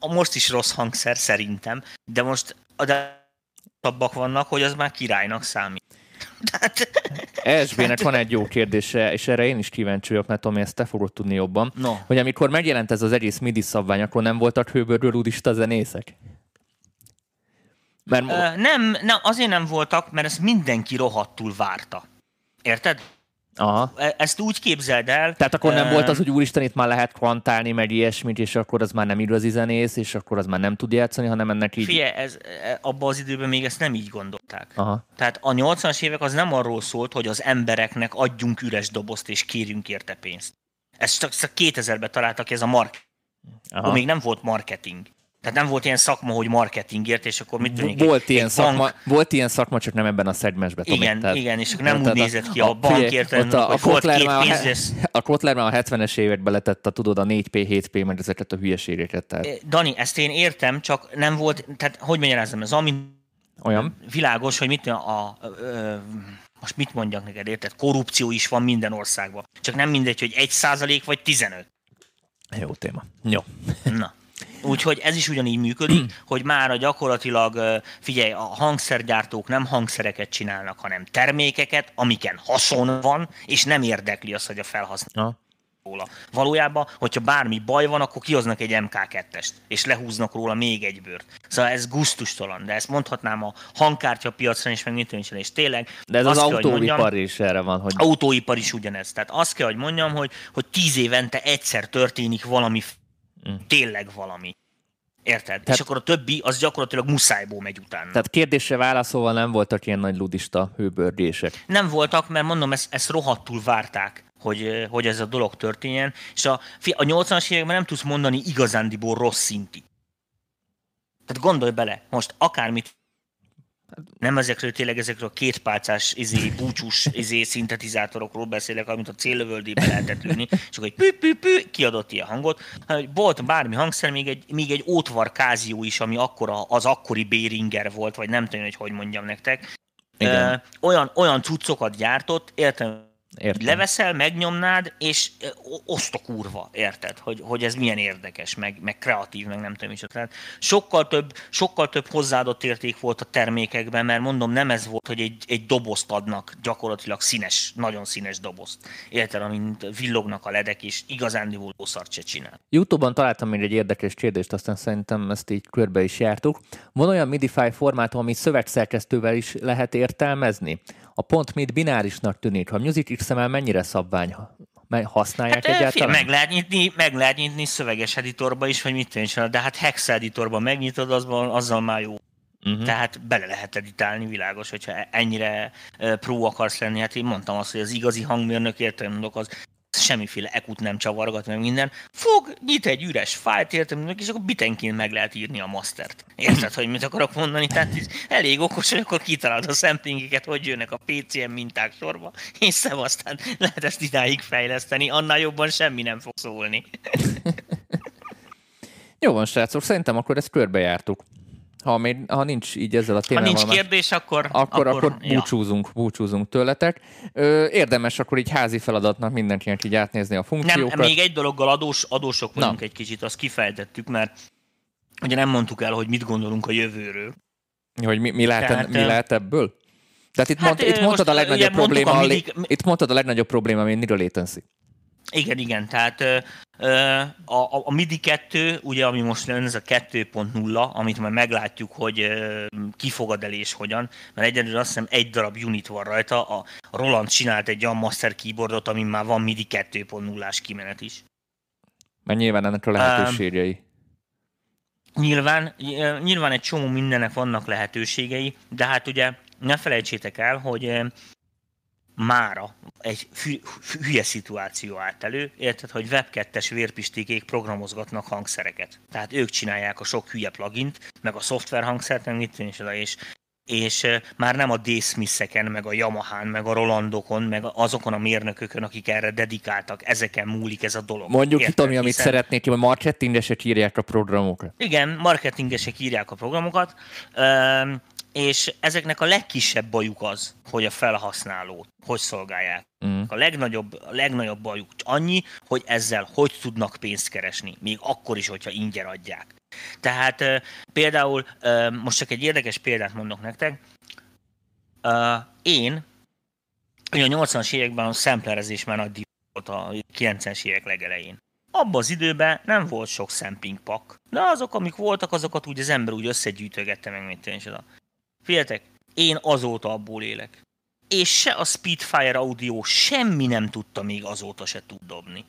Most is rossz hangszer szerintem, de most de tabbak vannak, hogy az már királynak számít. <laughs> Esbének <laughs> van egy jó kérdése, és erre én is kíváncsi vagyok, mert Tomi, ezt te fogod tudni jobban. No. Hogy amikor megjelent ez az egész MIDI szabvány, akkor nem voltak hőbörről ludista zenészek? Mert... Uh, nem, nem, azért nem voltak, mert ezt mindenki rohadtul várta. Érted? Aha. E, ezt úgy képzeld el. Tehát akkor nem uh, volt az, hogy úristen, itt már lehet kvantálni, meg ilyesmit, és akkor az már nem igazi zenész, és akkor az már nem tud játszani, hanem ennek így... Fie, ez, e, abban az időben még ezt nem így gondolták. Aha. Tehát a 80-as évek az nem arról szólt, hogy az embereknek adjunk üres dobozt, és kérjünk érte pénzt. Ezt csak 2000-ben találtak, ez a mark. Aha. még nem volt marketing. Tehát nem volt ilyen szakma, hogy marketingért, és akkor mit tudjuk? Volt, ilyen szakma, bank... volt ilyen szakma, csak nem ebben a szegmensben. Igen, tehát, igen, és akkor nem úgy nézett ki a, a bankért, a, a, a Kotler már a, Kotler már a 70-es években letett a, tudod, a 4P, 7P, meg ezeket a hülyeségeket. Tehát. Eh, Dani, ezt én értem, csak nem volt, tehát hogy magyarázom, ez ami olyan világos, hogy mit a, a, a, a most mit mondjak neked, érted? Korrupció is van minden országban. Csak nem mindegy, hogy egy százalék vagy 15. Jó téma. Jó. Na. Úgyhogy ez is ugyanígy működik, <clears throat> hogy már a gyakorlatilag, figyelj, a hangszergyártók nem hangszereket csinálnak, hanem termékeket, amiken haszon van, és nem érdekli az, hogy a felhasználó. róla. Valójában, hogyha bármi baj van, akkor kihoznak egy MK2-est, és lehúznak róla még egy bőrt. Szóval ez gusztustalan, de ezt mondhatnám a hangkártya piacra is, meg mit tudom, és tényleg. De ez az autóipar mondjam, is erre van, hogy... Autóipar is ugyanez. Tehát azt kell, hogy mondjam, hogy, hogy tíz évente egyszer történik valami, mm. tényleg valami. Érted? Tehát, és akkor a többi, az gyakorlatilag muszájból megy utána. Tehát kérdésre válaszolva nem voltak ilyen nagy ludista hőbördések. Nem voltak, mert mondom, ezt, ezt rohadtul várták, hogy, hogy ez a dolog történjen, és a, a 80-as években nem tudsz mondani igazándiból rossz szinti. Tehát gondolj bele, most akármit nem ezekről tényleg ezekről a kétpálcás izé, búcsús izé, szintetizátorokról beszélek, amit a céllövöldébe lehetett lőni, és akkor egy pü, pü, pü, kiadott ilyen hangot. Volt bármi hangszer, még egy, még egy ótvar kázió is, ami akkora, az akkori Béringer volt, vagy nem tudom, hogy hogy mondjam nektek. Igen. olyan, olyan cuccokat gyártott, értem, Értem. Leveszel, megnyomnád, és oszt a kurva, érted? Hogy, hogy ez milyen érdekes, meg, meg kreatív, meg nem tudom is. Tehát sokkal több, sokkal több hozzáadott érték volt a termékekben, mert mondom, nem ez volt, hogy egy, egy dobozt adnak, gyakorlatilag színes, nagyon színes dobozt. Érted, amint villognak a ledek, és igazán szart se csinál. Youtube-on találtam még egy érdekes kérdést, aztán szerintem ezt így körbe is jártuk. Van olyan MIDI-file formátum, amit szövegszerkesztővel is lehet értelmezni? A pont mit binárisnak tűnik. Ha Music XML mennyire szabvány? Használják hát, egyáltalán? Fél, meg, lehet nyitni, meg lehet nyitni szöveges editorba is, vagy mit tűnik, de hát Hex editorba megnyitod, azban, azzal már jó. Uh-huh. Tehát bele lehet editálni, világos, hogyha ennyire pro akarsz lenni. Hát én mondtam azt, hogy az igazi hangmérnök értelmondok, az semmiféle ekut nem csavargat, meg minden. Fog, nyit egy üres fájlt, értem, és akkor bitenként meg lehet írni a mastert. Érted, hogy mit akarok mondani? Tehát elég okos, hogy akkor kitalálod a samplingeket, hogy jönnek a PCM minták sorba, és aztán lehet ezt idáig fejleszteni, annál jobban semmi nem fog szólni. <laughs> Jó van, srácok, szerintem akkor ezt körbejártuk. Ha, még, ha nincs így ezzel a témával... Ha nincs kérdés, akkor... Akkor, akkor, akkor ja. búcsúzunk, búcsúzunk tőletek. Ö, érdemes akkor így házi feladatnak mindenkinek így átnézni a funkciókat. Nem, még egy dologgal adós, adósok vagyunk Na. egy kicsit, azt kifejtettük, mert ugye nem mondtuk el, hogy mit gondolunk a jövőről. Hogy mi, mi, lehet, Tehát, mi lehet ebből? Tehát itt, hát, mond, itt mondtad a legnagyobb probléma, a, itt mondtad a legnagyobb probléma, ami a latency. Igen, igen, tehát a, a, a MIDI 2, ugye, ami most jön, ez a 2.0, amit majd meglátjuk, hogy kifogad el és hogyan, mert egyedül azt hiszem egy darab unit van rajta, a Roland csinált egy olyan master keyboardot, amin már van MIDI 2.0-ás kimenet is. Mert nyilván ennek a lehetőségei. Um, nyilván, nyilván egy csomó mindennek vannak lehetőségei, de hát ugye ne felejtsétek el, hogy mára egy hülye szituáció állt elő, érted, hogy web vérpistikék programozgatnak hangszereket. Tehát ők csinálják a sok hülye plugint, meg a szoftver hangszert, meg mit és, és és már nem a D. Smith-eken, meg a Yamaha-n, meg a Rolandokon, meg azokon a mérnökökön, akik erre dedikáltak, ezeken múlik ez a dolog. Mondjuk itt, ami, amit szeretnék, hogy marketingesek írják a programokat. Igen, marketingesek írják a programokat és ezeknek a legkisebb bajuk az, hogy a felhasználót hogy szolgálják. Mm. A, legnagyobb, a legnagyobb bajuk annyi, hogy ezzel hogy tudnak pénzt keresni, még akkor is, hogyha ingyen adják. Tehát például, most csak egy érdekes példát mondok nektek, én ugye a 80-as években a szemplerezés már nagy volt a 90-es évek legelején. Abban az időben nem volt sok sampling pak, de azok, amik voltak, azokat úgy az ember úgy összegyűjtögette meg, mint én Figyeljetek, én azóta abból élek. És se a Speedfire Audio semmi nem tudta még azóta se tud dobni.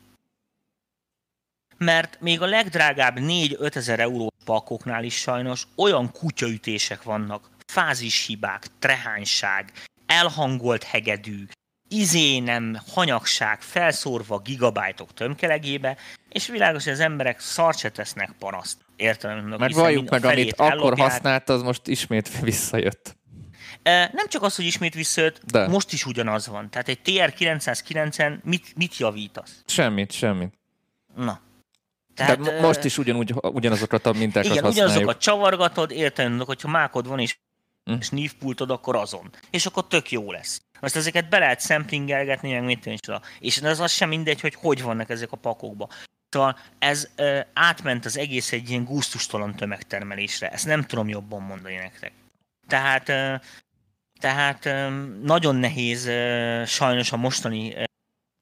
Mert még a legdrágább 4-5 ezer euró pakoknál is sajnos olyan kutyaütések vannak, fázishibák, trehányság, elhangolt hegedű, izé nem, hanyagság felszórva gigabájtok tömkelegébe, és világos, hogy az emberek szart se tesznek paraszt. Értem? Meg valljuk meg, amit akkor használt, az most ismét <laughs> visszajött. Nem csak az, hogy ismét visszajött, De. most is ugyanaz van. Tehát egy TR-909-en mit, mit javítasz? Semmit, semmit. Na. Tehát, Tehát most is ugyanúgy, ugyanazokat a mintákat igen, használjuk. ugyanazokat csavargatod, érted, hogyha mákod van és, hm. és nívpultod, akkor azon. És akkor tök jó lesz. Most ezeket be lehet szemplingelgetni, meg mit tűnik, és ez az sem mindegy, hogy hogy vannak ezek a pakokba. Szóval ez ö, átment az egész egy ilyen gusztustalan tömegtermelésre. Ezt nem tudom jobban mondani nektek. Tehát, ö, tehát ö, nagyon nehéz ö, sajnos a mostani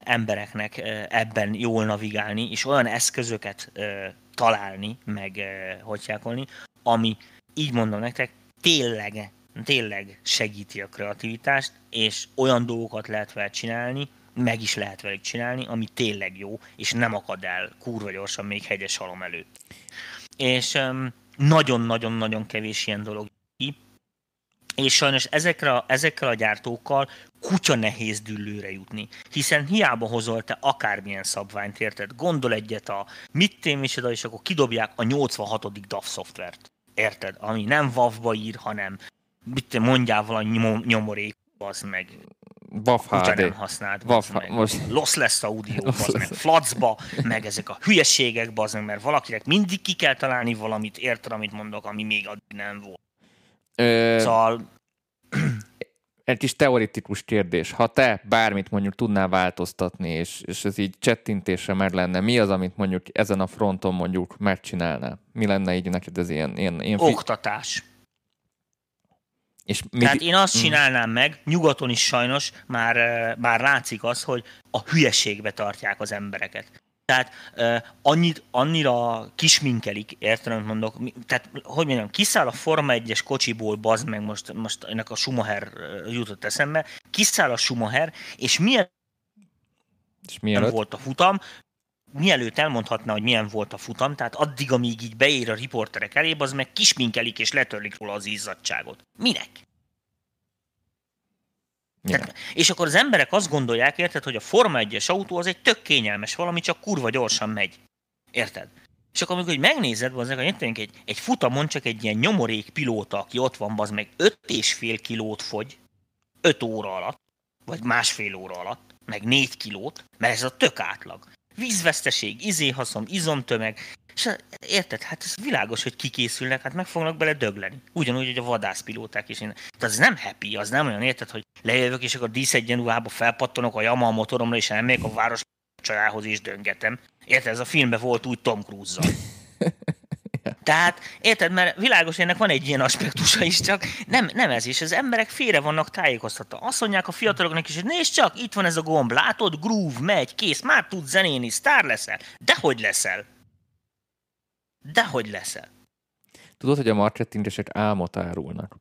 embereknek ebben jól navigálni, és olyan eszközöket találni, meg hogyjákolni, ami, így mondom nektek, tényleg, tényleg segíti a kreativitást, és olyan dolgokat lehet vele csinálni, meg is lehet velük csinálni, ami tényleg jó, és nem akad el kurva gyorsan még hegyes halom előtt. És nagyon-nagyon-nagyon kevés ilyen dolog ki, és sajnos ezekre, ezekkel a gyártókkal kutya nehéz düllőre jutni. Hiszen hiába hozol te akármilyen szabványt, érted? Gondol egyet a mit témésed, és akkor kidobják a 86. DAF szoftvert. Érted? Ami nem WAV-ba ír, hanem mit mondjál valami nyomorék, az meg. WAV HD. nem használt, WAV, meg. most... Lossless audio, az meg Flatsba, meg ezek a hülyeségek, az meg, mert valakinek mindig ki kell találni valamit, érted, amit mondok, ami még addig nem volt. Ö... Szóval... Egy kis teoretikus kérdés. Ha te bármit mondjuk tudnál változtatni, és, és ez így csettintésre meg lenne, mi az, amit mondjuk ezen a fronton mondjuk megcsinálnál? Mi lenne így neked ez ilyen... ilyen, ilyen Oktatás. És mit... Tehát én azt mm. csinálnám meg, nyugaton is sajnos, már, már látszik az, hogy a hülyeségbe tartják az embereket. Tehát uh, annyit, annyira kisminkelik, értem, amit mondok, tehát hogy mondjam, kiszáll a Forma 1-es kocsiból, bazd meg, most, most ennek a Schumacher jutott eszembe, kiszáll a Schumacher, és milyen és milyen volt a futam, mielőtt elmondhatná, hogy milyen volt a futam, tehát addig, amíg így beér a riporterek elé, az meg kisminkelik és letörlik róla az izzadságot. Minek? Tehát, és akkor az emberek azt gondolják, érted, hogy a Forma 1-es autó az egy tök kényelmes valami, csak kurva gyorsan megy. Érted? És akkor amikor hogy megnézed, az hogy egy, egy futamon csak egy ilyen nyomorék pilóta, aki ott van, az meg 5,5 kilót fogy 5 óra alatt, vagy másfél óra alatt, meg 4 kilót, mert ez a tök átlag. Vízveszteség, izéhaszom, izomtömeg, és érted, hát ez világos, hogy kikészülnek, hát meg fognak bele dögleni. Ugyanúgy, hogy a vadászpilóták is. Tehát az nem happy, az nem olyan, érted, hogy lejövök, és akkor díszegyenruhába felpattanok a Yamaha motoromra, és elmegyek a város csajához is döngetem. Érted, ez a filmben volt úgy Tom Cruise-zal. <laughs> Tehát, érted, mert világos, ennek van egy ilyen aspektusa is, csak nem, nem ez is. Az emberek félre vannak tájékoztatva. Azt mondják a fiataloknak is, hogy nézd csak, itt van ez a gomb, látod, groove, megy, kész, már tudsz zenéni, sztár leszel. Dehogy leszel. Dehogy leszel. Tudod, hogy a marketingesek álmot árulnak.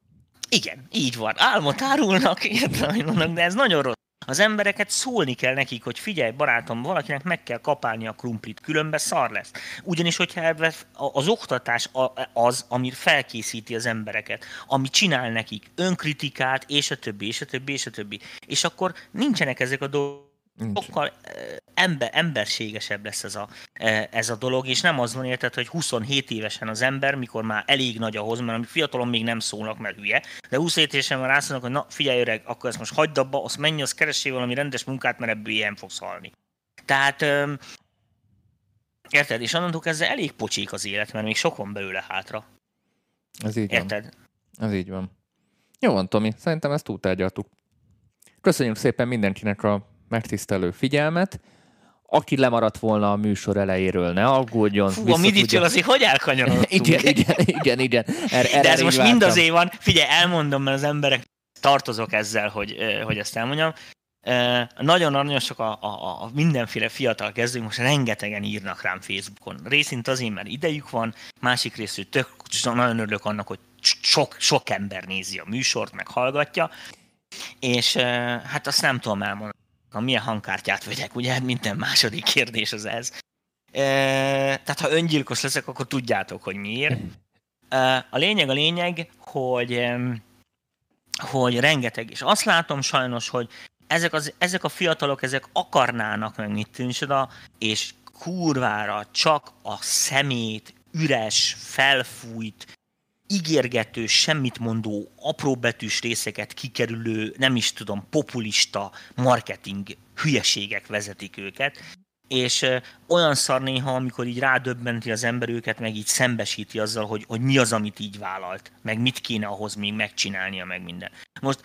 Igen, így van. Álmot árulnak, <laughs> értem, de ez nagyon rossz. Az embereket szólni kell nekik, hogy figyelj, barátom, valakinek meg kell kapálni a krumplit, különben szar lesz. Ugyanis, hogyha az oktatás az, ami felkészíti az embereket, ami csinál nekik önkritikát, és a többi, és a többi, és a többi. És akkor nincsenek ezek a dolgok, sokkal ember, emberségesebb lesz ez a, ez a dolog, és nem az van érted, hogy 27 évesen az ember, mikor már elég nagy ahhoz, mert fiatalon még nem szólnak, mert hülye, de 27 évesen már rászólnak, hogy na figyelj öreg, akkor ezt most hagyd abba, azt menj, az keressél valami rendes munkát, mert ebből ilyen fogsz halni. Tehát Érted? És onnantól kezdve elég pocsik az élet, mert még sok van belőle hátra. Ez így Érted? van. Ez így van. Jó van, Tomi. Szerintem ezt túltárgyaltuk. Köszönjük szépen mindenkinek a megtisztelő figyelmet. Aki lemaradt volna a műsor elejéről, ne aggódjon. Fú, a miditől azért hogy elkanyarodtunk? <laughs> igen, igen, igen, igen. Er, De ez most vártam. mind azért van. Figyelj, elmondom, mert az emberek tartozok ezzel, hogy, hogy ezt elmondjam. Nagyon aranyosak a, a, a mindenféle fiatal kezdők, most rengetegen írnak rám Facebookon. Részint azért, mert idejük van, másik részről tök, nagyon örülök annak, hogy sok, sok ember nézi a műsort, meg hallgatja, és hát azt nem tudom elmondani a milyen hangkártyát vegyek, ugye? Minden második kérdés az ez. E, tehát ha öngyilkos leszek, akkor tudjátok, hogy miért. E, a lényeg a lényeg, hogy, hogy rengeteg, és azt látom sajnos, hogy ezek, az, ezek a fiatalok, ezek akarnának meg mit tűncsoda, és kurvára csak a szemét, üres, felfújt, ígérgető, semmit mondó, apróbetűs részeket kikerülő, nem is tudom, populista marketing hülyeségek vezetik őket, és olyan szar néha, amikor így rádöbbenti az ember őket, meg így szembesíti azzal, hogy, hogy mi az, amit így vállalt, meg mit kéne ahhoz még megcsinálnia, meg minden. Most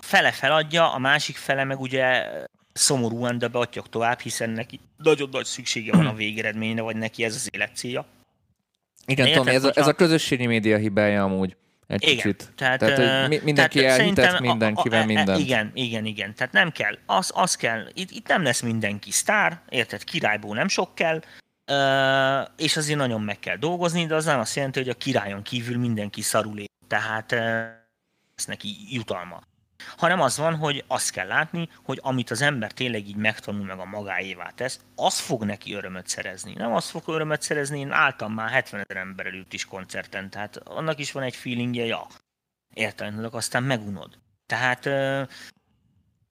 fele feladja, a másik fele meg ugye szomorúan, de beadjak tovább, hiszen neki nagyon nagy szüksége van a <clears throat> végeredményre, vagy neki ez az élet célja. Igen, Érted, Tomi, ez, a, ez a közösségi média hibája amúgy. egy igen. kicsit. Tehát, tehát hogy mindenki tehát elhitett mindenkivel minden. mindent. Igen, igen, igen. Tehát nem kell. Az, az kell. Itt, itt nem lesz mindenki sztár, érted? Királyból nem sok kell, és azért nagyon meg kell dolgozni, de az nem azt jelenti, hogy a királyon kívül mindenki szarul él. Tehát ez neki jutalma. Hanem az van, hogy azt kell látni, hogy amit az ember tényleg így megtanul meg a magáévá tesz, az fog neki örömöt szerezni. Nem azt fog örömöt szerezni, én álltam már 70 ezer ember előtt is koncerten, tehát annak is van egy feelingje, ja, értelmezőleg, aztán megunod. Tehát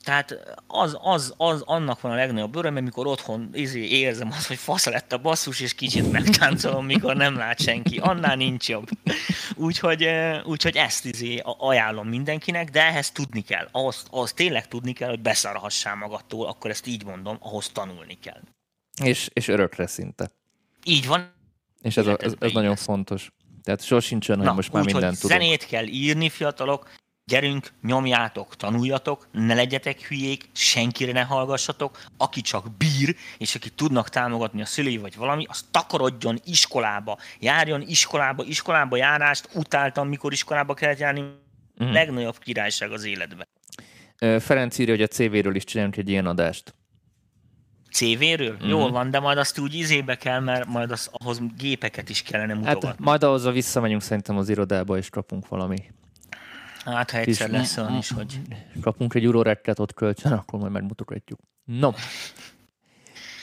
tehát az, az, az, annak van a legnagyobb öröm, amikor otthon izé, érzem azt, hogy fasz lett a basszus, és kicsit megtáncolom, mikor nem lát senki. Annál nincs jobb. Úgyhogy, úgyhogy ezt izé ajánlom mindenkinek, de ehhez tudni kell. Ahhoz, ahhoz tényleg tudni kell, hogy beszarhassál magadtól, akkor ezt így mondom, ahhoz tanulni kell. És, és örökre szinte. Így van. És ez, a, ez, ez nagyon fontos. Tehát sosincsen, hogy Na, most már mindent tudok. zenét kell írni, fiatalok, gyerünk, nyomjátok, tanuljatok, ne legyetek hülyék, senkire ne hallgassatok, aki csak bír, és aki tudnak támogatni a szülői vagy valami, az takarodjon iskolába, járjon iskolába, iskolába járást utáltam, mikor iskolába kellett járni, mm. legnagyobb királyság az életben. Ferenc írja, hogy a CV-ről is csinálunk egy ilyen adást. CV-ről? Mm. Jól van, de majd azt úgy izébe kell, mert majd az, ahhoz gépeket is kellene hát mutogatni. Hát majd ahhoz visszamegyünk szerintem az irodába, és kapunk valami Hát, ha egyszer lesz olyan is, hogy... Kapunk egy eurórekket ott kölcsön, akkor majd megmutogatjuk. No.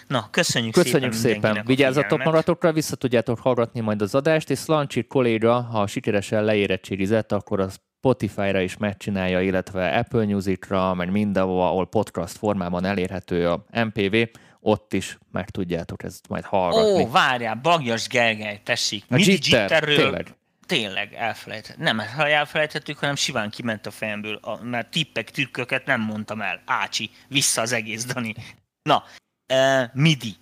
Na, köszönjük, köszönjük szépen. szépen. Vigyázzatok magatokra, vissza tudjátok hallgatni majd az adást, és Slancsi kolléga, ha sikeresen leérettségizett, akkor a Spotify-ra is megcsinálja, illetve Apple Music-ra, meg mindenhol, ahol podcast formában elérhető a MPV, ott is meg tudjátok ezt majd hallgatni. Ó, várjál, Bagjas Gergely, tessék. A Jitter, Jitterről, tényleg elfelejtett. Nem, ha elfelejtettük, hanem Siván kiment a fejemből, a, mert tippek, trükköket nem mondtam el. Ácsi, vissza az egész, Dani. Na, uh, MIDI.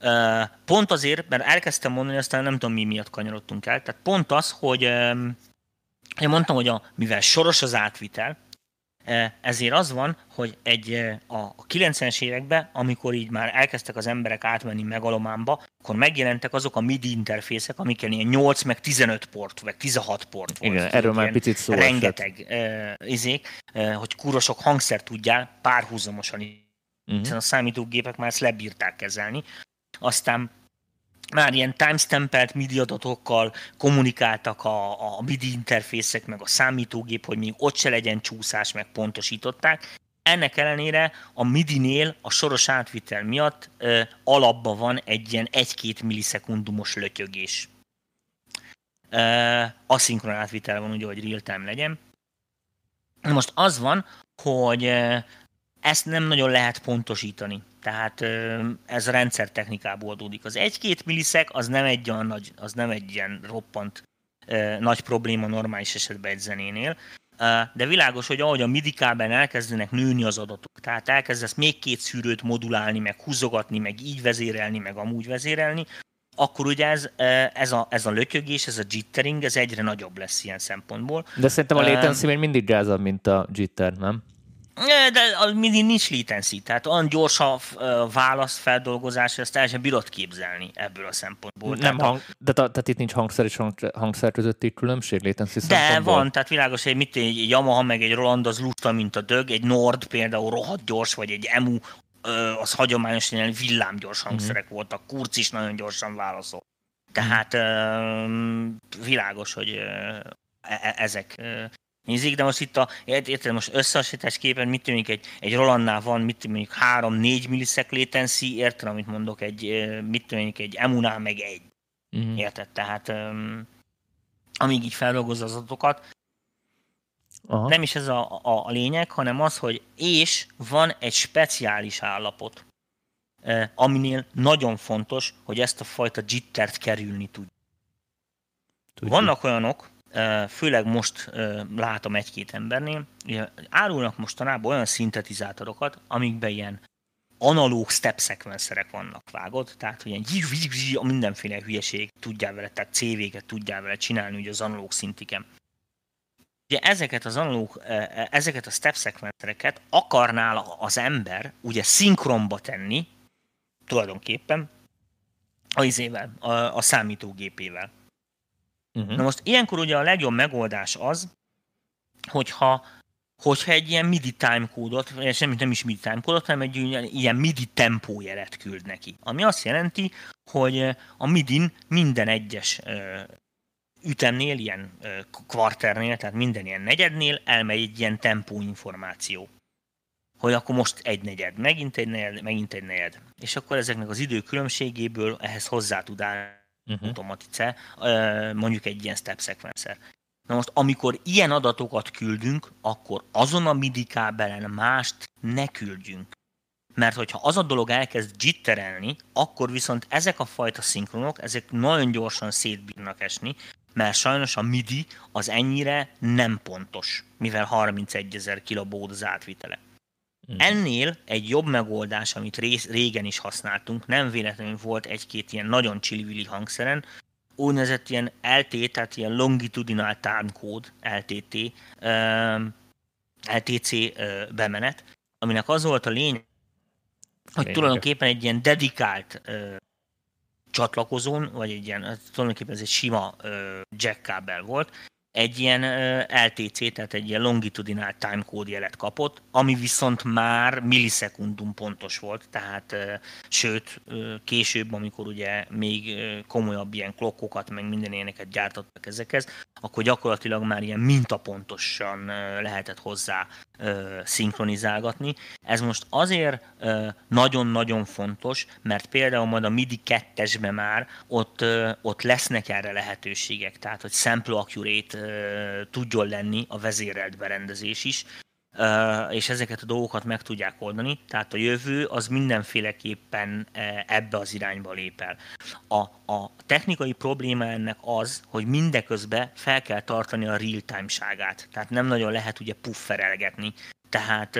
Uh, pont azért, mert elkezdtem mondani, aztán nem tudom mi miatt kanyarodtunk el, tehát pont az, hogy um, én mondtam, hogy a, mivel soros az átvitel, ezért az van, hogy egy, a 90-es években, amikor így már elkezdtek az emberek átmenni megalománba, akkor megjelentek azok a MIDI interfészek, amiken ilyen 8 meg 15 port, vagy 16 port volt. Igen, erről már picit szó Rengeteg uh, izék, uh, hogy kurosok hangszer tudjál párhuzamosan, uh-huh. hiszen a számítógépek már ezt lebírták kezelni. Aztán már ilyen timestampelt MIDI adatokkal kommunikáltak a, a MIDI interfészek, meg a számítógép, hogy még ott se legyen csúszás, meg pontosították. Ennek ellenére a MIDI-nél a soros átvitel miatt ö, alapban van egy ilyen 1-2 millisekundumos lötyögés. Ö, aszinkron átvitel van, ugye, hogy real-time legyen. Most az van, hogy ezt nem nagyon lehet pontosítani. Tehát ez a rendszer technikából adódik. Az 1-2 milliszek az nem egy olyan nagy, az nem egy ilyen roppant nagy probléma normális esetben egy zenénél, de világos, hogy ahogy a MIDI kábelen elkezdenek nőni az adatok, tehát elkezdesz még két szűrőt modulálni, meg húzogatni, meg így vezérelni, meg amúgy vezérelni, akkor ugye ez, ez, a, ez a lötyögés, ez a jittering, ez egyre nagyobb lesz ilyen szempontból. De szerintem a latency még mindig gázabb, mint a jitter, nem? De a MIDI nincs latency, tehát olyan gyors a válasz feldolgozás, ezt el sem bírod képzelni ebből a szempontból. Nem hang, de tehát itt nincs hangszer és hangszer közötti különbség latency De van, tehát világos, hogy mit egy Yamaha meg egy Roland az lusta, mint a dög, egy Nord például rohadt gyors, vagy egy EMU, az hagyományosan ilyen villámgyors mhm. hangszerek mm-hmm. voltak, Kurz is nagyon gyorsan válaszol. Tehát mm. világos, hogy e-, e- ezek nézik, de most itt a, érted, most összehasonlítás képen mit tűnik egy, egy Rolandnál van, mit tűnik 3-4 milliszek latency, érted, amit mondok, egy, mit tűnik egy Emunál meg egy. Uh-huh. Érted? Tehát um, amíg így feldolgozza az adatokat, Aha. nem is ez a, a, a lényeg, hanem az, hogy és van egy speciális állapot, eh, aminél nagyon fontos, hogy ezt a fajta jittert kerülni tud. Tudjuk. Vannak olyanok, főleg most látom egy-két embernél, árulnak mostanában olyan szintetizátorokat, amikben ilyen analóg step szekvenszerek vannak vágott, tehát hogy ilyen mindenféle hülyeség tudjál vele, tehát CV-ket tudjál vele csinálni ugye az analóg szintiken. Ugye ezeket az analóg, ezeket a step szekvenszereket akarnál az ember ugye szinkronba tenni, tulajdonképpen, a izével, a, a számítógépével. Uh-huh. Na most ilyenkor ugye a legjobb megoldás az, hogyha hogyha egy ilyen MIDI timecode-ot, vagy semmit nem is MIDI timecode-ot, hanem egy ilyen MIDI tempójelet küld neki. Ami azt jelenti, hogy a MIDI-n minden egyes ütemnél, ilyen kvarternél, tehát minden ilyen negyednél elmegy egy ilyen tempó információ. Hogy akkor most egy negyed, megint egy negyed, megint egy negyed. És akkor ezeknek az idő különbségéből ehhez hozzá tud állni uh-huh. automatice, mondjuk egy ilyen step sequencer. Na most, amikor ilyen adatokat küldünk, akkor azon a MIDI kábelen mást ne küldjünk. Mert hogyha az a dolog elkezd jitterelni, akkor viszont ezek a fajta szinkronok, ezek nagyon gyorsan szétbírnak esni, mert sajnos a MIDI az ennyire nem pontos, mivel 31 ezer kilobód az átvitele. Mm. Ennél egy jobb megoldás, amit régen is használtunk, nem véletlenül volt egy-két ilyen nagyon csillivili hangszeren, úgynevezett ilyen LT, tehát ilyen Longitudinal Code, LTT, um, LTC uh, bemenet, aminek az volt a lényeg, hogy tulajdonképpen egy ilyen dedikált uh, csatlakozón, vagy egy ilyen, tulajdonképpen ez egy sima uh, jack kábel volt, egy ilyen LTC, tehát egy ilyen longitudinal timecode jelet kapott, ami viszont már millisekundum pontos volt, tehát sőt, később, amikor ugye még komolyabb ilyen klokkokat, meg minden ilyeneket gyártottak ezekhez, akkor gyakorlatilag már ilyen mintapontosan lehetett hozzá szinkronizálgatni. Ez most azért nagyon-nagyon fontos, mert például majd a MIDI 2 már ott, ott lesznek erre lehetőségek, tehát hogy sample accurate tudjon lenni a vezérelt berendezés is, és ezeket a dolgokat meg tudják oldani, tehát a jövő az mindenféleképpen ebbe az irányba lép el. A, a technikai probléma ennek az, hogy mindeközben fel kell tartani a real-time-ságát, tehát nem nagyon lehet ugye pufferelgetni, tehát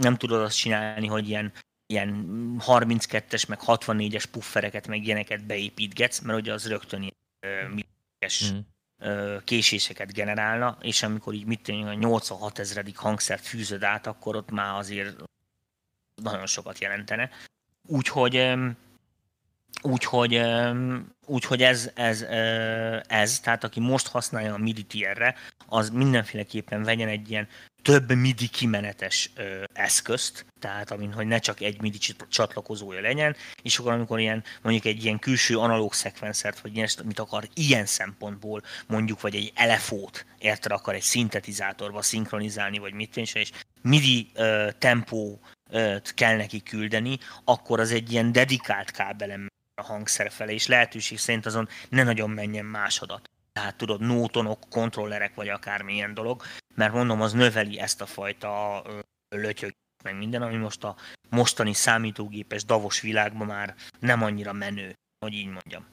nem tudod azt csinálni, hogy ilyen ilyen 32-es, meg 64-es puffereket, meg ilyeneket beépítgetsz, mert ugye az rögtön ilyen mm késéseket generálna, és amikor így mit tűnik, a 86 ezredik hangszert fűzöd át, akkor ott már azért nagyon sokat jelentene. Úgyhogy Úgyhogy, úgyhogy ez, ez, ez, tehát aki most használja a MIDI tierre, az mindenféleképpen vegyen egy ilyen több MIDI kimenetes ö, eszközt, tehát amin, hogy ne csak egy MIDI csatlakozója legyen, és akkor amikor ilyen, mondjuk egy ilyen külső analóg szekvenszert, vagy ilyen, amit akar ilyen szempontból, mondjuk, vagy egy elefót, érted, akar egy szintetizátorba szinkronizálni, vagy mit és MIDI ö, tempó kell neki küldeni, akkor az egy ilyen dedikált kábelem a hangszer felé, és lehetőség szerint azon ne nagyon menjen másodat. Tehát tudod, nótonok, kontrollerek, vagy akármilyen dolog, mert mondom, az növeli ezt a fajta lötyög, meg minden, ami most a mostani számítógépes davos világban már nem annyira menő, hogy így mondjam.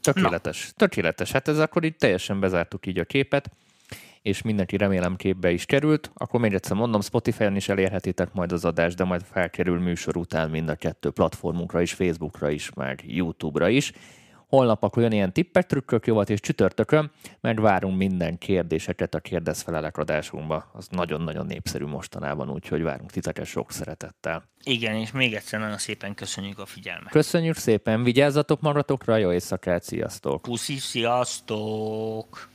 Tökéletes, Na. tökéletes. Hát ez akkor itt teljesen bezártuk így a képet, és mindenki remélem képbe is került. Akkor még egyszer mondom, Spotify-on is elérhetitek majd az adást, de majd felkerül műsor után mind a kettő platformunkra is, Facebookra is, meg YouTube-ra is Holnap akkor jön ilyen tippek, trükkök jovat, és csütörtökön megvárunk minden kérdéseket a kérdezfelelek adásunkba. Az nagyon-nagyon népszerű mostanában, úgyhogy várunk titeket sok szeretettel. Igen, és még egyszer nagyon szépen köszönjük a figyelmet. Köszönjük szépen, vigyázzatok magatokra, jó éjszakát, sziasztok! Puszi, sziasztok!